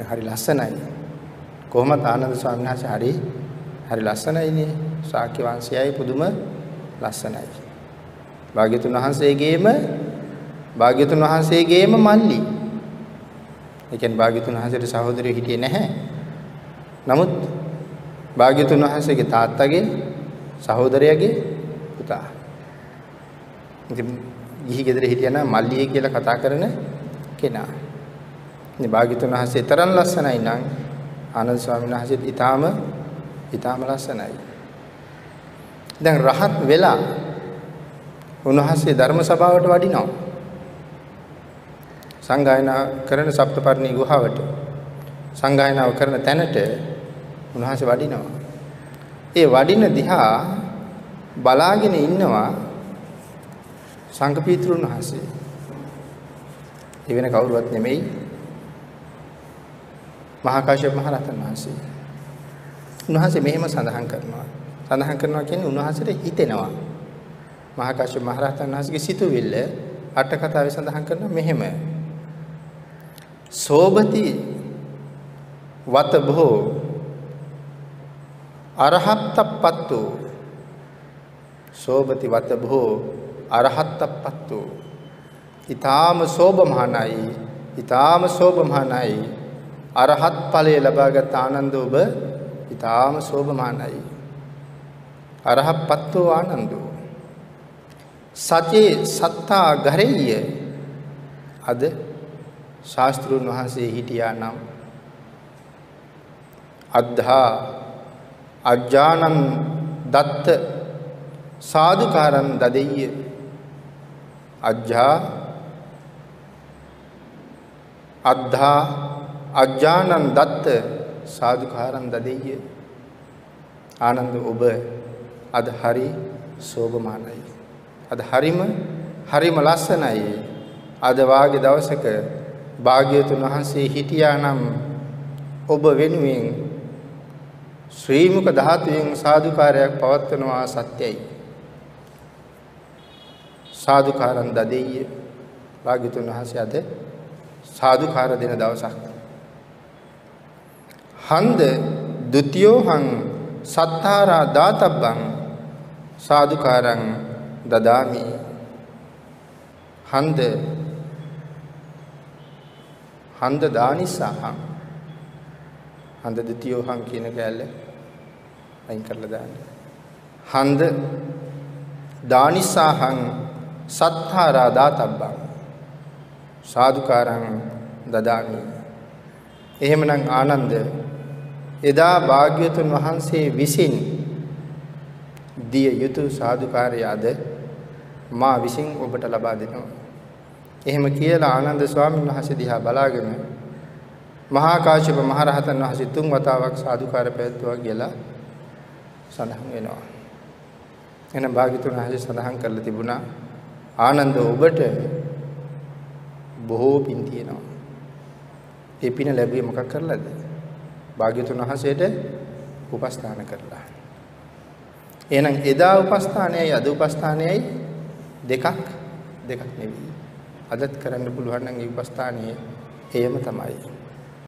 හරි ලස්සනයි. කොහොමද ආනන්ද ස්වාමීන් වහන්සේ හරි හරි ලස්සනයිනේ. ශාක්‍ය වංශයයි පුදුම ලස්සනයි. භාග්‍යතුන් වහන්සේගේම භාග්‍යතුන් වහන්සේගේම මල්ලි. ඒ කියන්නේ භාග්‍යතුන් වහන්සේට සහෝදරයෝ හිටියේ නැහැ. නමුත් භාග්‍යතුන් වහන්සේගේ තාත්තගේ සහෝදරයාගේ පුතා. ඉතින් ගිහි ගෙදර හිටියනම් මල්ලියේ කියලා කතා කරන කෙනා. ඉතින් භාග්‍යතුන් වහන්සේ තරම් ලස්සනයි නම් ආනන්ද ස්වාමීන් වහන්සේත් ඊටාම ඊටාම ලස්සනයි. දැන් රහත් වෙලා උන්වහන්සේ ධර්ම සභාවට වඩිනවා. සංගායනා කරන සප්තපර්ණී ගුහාවට සංගායනාව කරන තැනට උන්වහන්සේ වඩිනවා. ඒ වඩින දිහා බලාගෙන ඉන්නවා සංඝ පීතෘන් වහන්සේ. ඒ වෙන කවුරුවත් නෙමෙයි මහා කාශ්‍යප මහ රහතන් වහන්සේ. උන්වහන්සේ මෙහෙම සඳහන් කරනවා. සඳහන් කරනවා කියන්නේ උන්වහන්සේට හිතෙනවා. මහා කාශ්‍යප මහ රහතන් වහන්සේගේ සිතුවිල්ල අට කතාවේ සඳහන් කරනවා මෙහෙම. සෝබති වත බොහෝ අරහත්තප්පත්තු. සෝභති වතභෝ අරහත්තප්පත්තු. ඊ타ම සෝභමානයි ඊ타ම සෝභමානයි අරහත් ඵලය ලබාගත් ආනන්ද ඔබ ඊ타ම සෝභමානයි අරහත්පත්තු ආනන්දෝ. සතේ සත්තා ගරෙය්‍ය. අද ශාස්ත්‍රුන් වහන්සේ හිටියා නම් අද්ධා අජ්ජානං දත්ත සාදුකාරං දදෙය්‍ය. අජ්ජා අද්ධා අජ්ජානං දත්ත සාදුකාරං දදෙය්‍ය. ආනන්ද ඔබ අද හරි සෝභමානයි. අද හරිම හරිම ලස්සනයි. අද වාගේ දවසක භාග්‍යතුන් වහන්සේ හිටියානම් ඔබ වෙනුවෙන් ශ්‍රී මුක ධාතුවෙන් සාදුකාරයක් පවත්වනවා සත්‍යයි. සාදුකාරන් දදෙය්‍ය. භාග්‍යතුන් වහන්සේ අද සාදුකාර දෙන දවසක්. හන්ද ဒ ුතියෝහං සත්තාරා දාතබ්බං සාදුකාරං දදාමි. හන්ද හන්ද දානිසහං. හන්ද ද්විතියෝහං කියන කැලල අයින් කරලා දාන්න. හන්ද දානිසහං සත්තාරා දාතබ්බං. සාදුකාරං දදාමි. එහෙමනම් ආනන්ද එදා භාග්‍යතුන් වහන්සේ විසින් දිය යුතු සාදුකාරය අද මා විසින් ඔබට ලබා දෙනවා. එහෙම කියලා ආනන්ද ස්වාමීන් වහන්සේ දිහා බලාගෙන මහා කාශ්‍යප මහ රහතන් වහන්සේ තුන් වතාවක් සාදුකාර පැවැත්වුවා කියලා සඳහන් වෙනවා. එහෙනම් භාග්‍යතුන් වහන්සේ සඳහන් කරලා තිබුණා ආනන්ද ඔබට බොහෝ පින් තියෙනවා. ඒ පින ලැබුවේ මොකක් කරලාද? භාග්‍යතුන් වහන්සේට උපස්ථාන කරලා. එහෙනම් එදා උපස්ථානයයි අද උපස්ථානයයි දෙකක් දෙකක් නෙවෙයි. අදත් කරන්න පුළුවන් නම් ඒ උපස්ථානයේ එයම තමයි.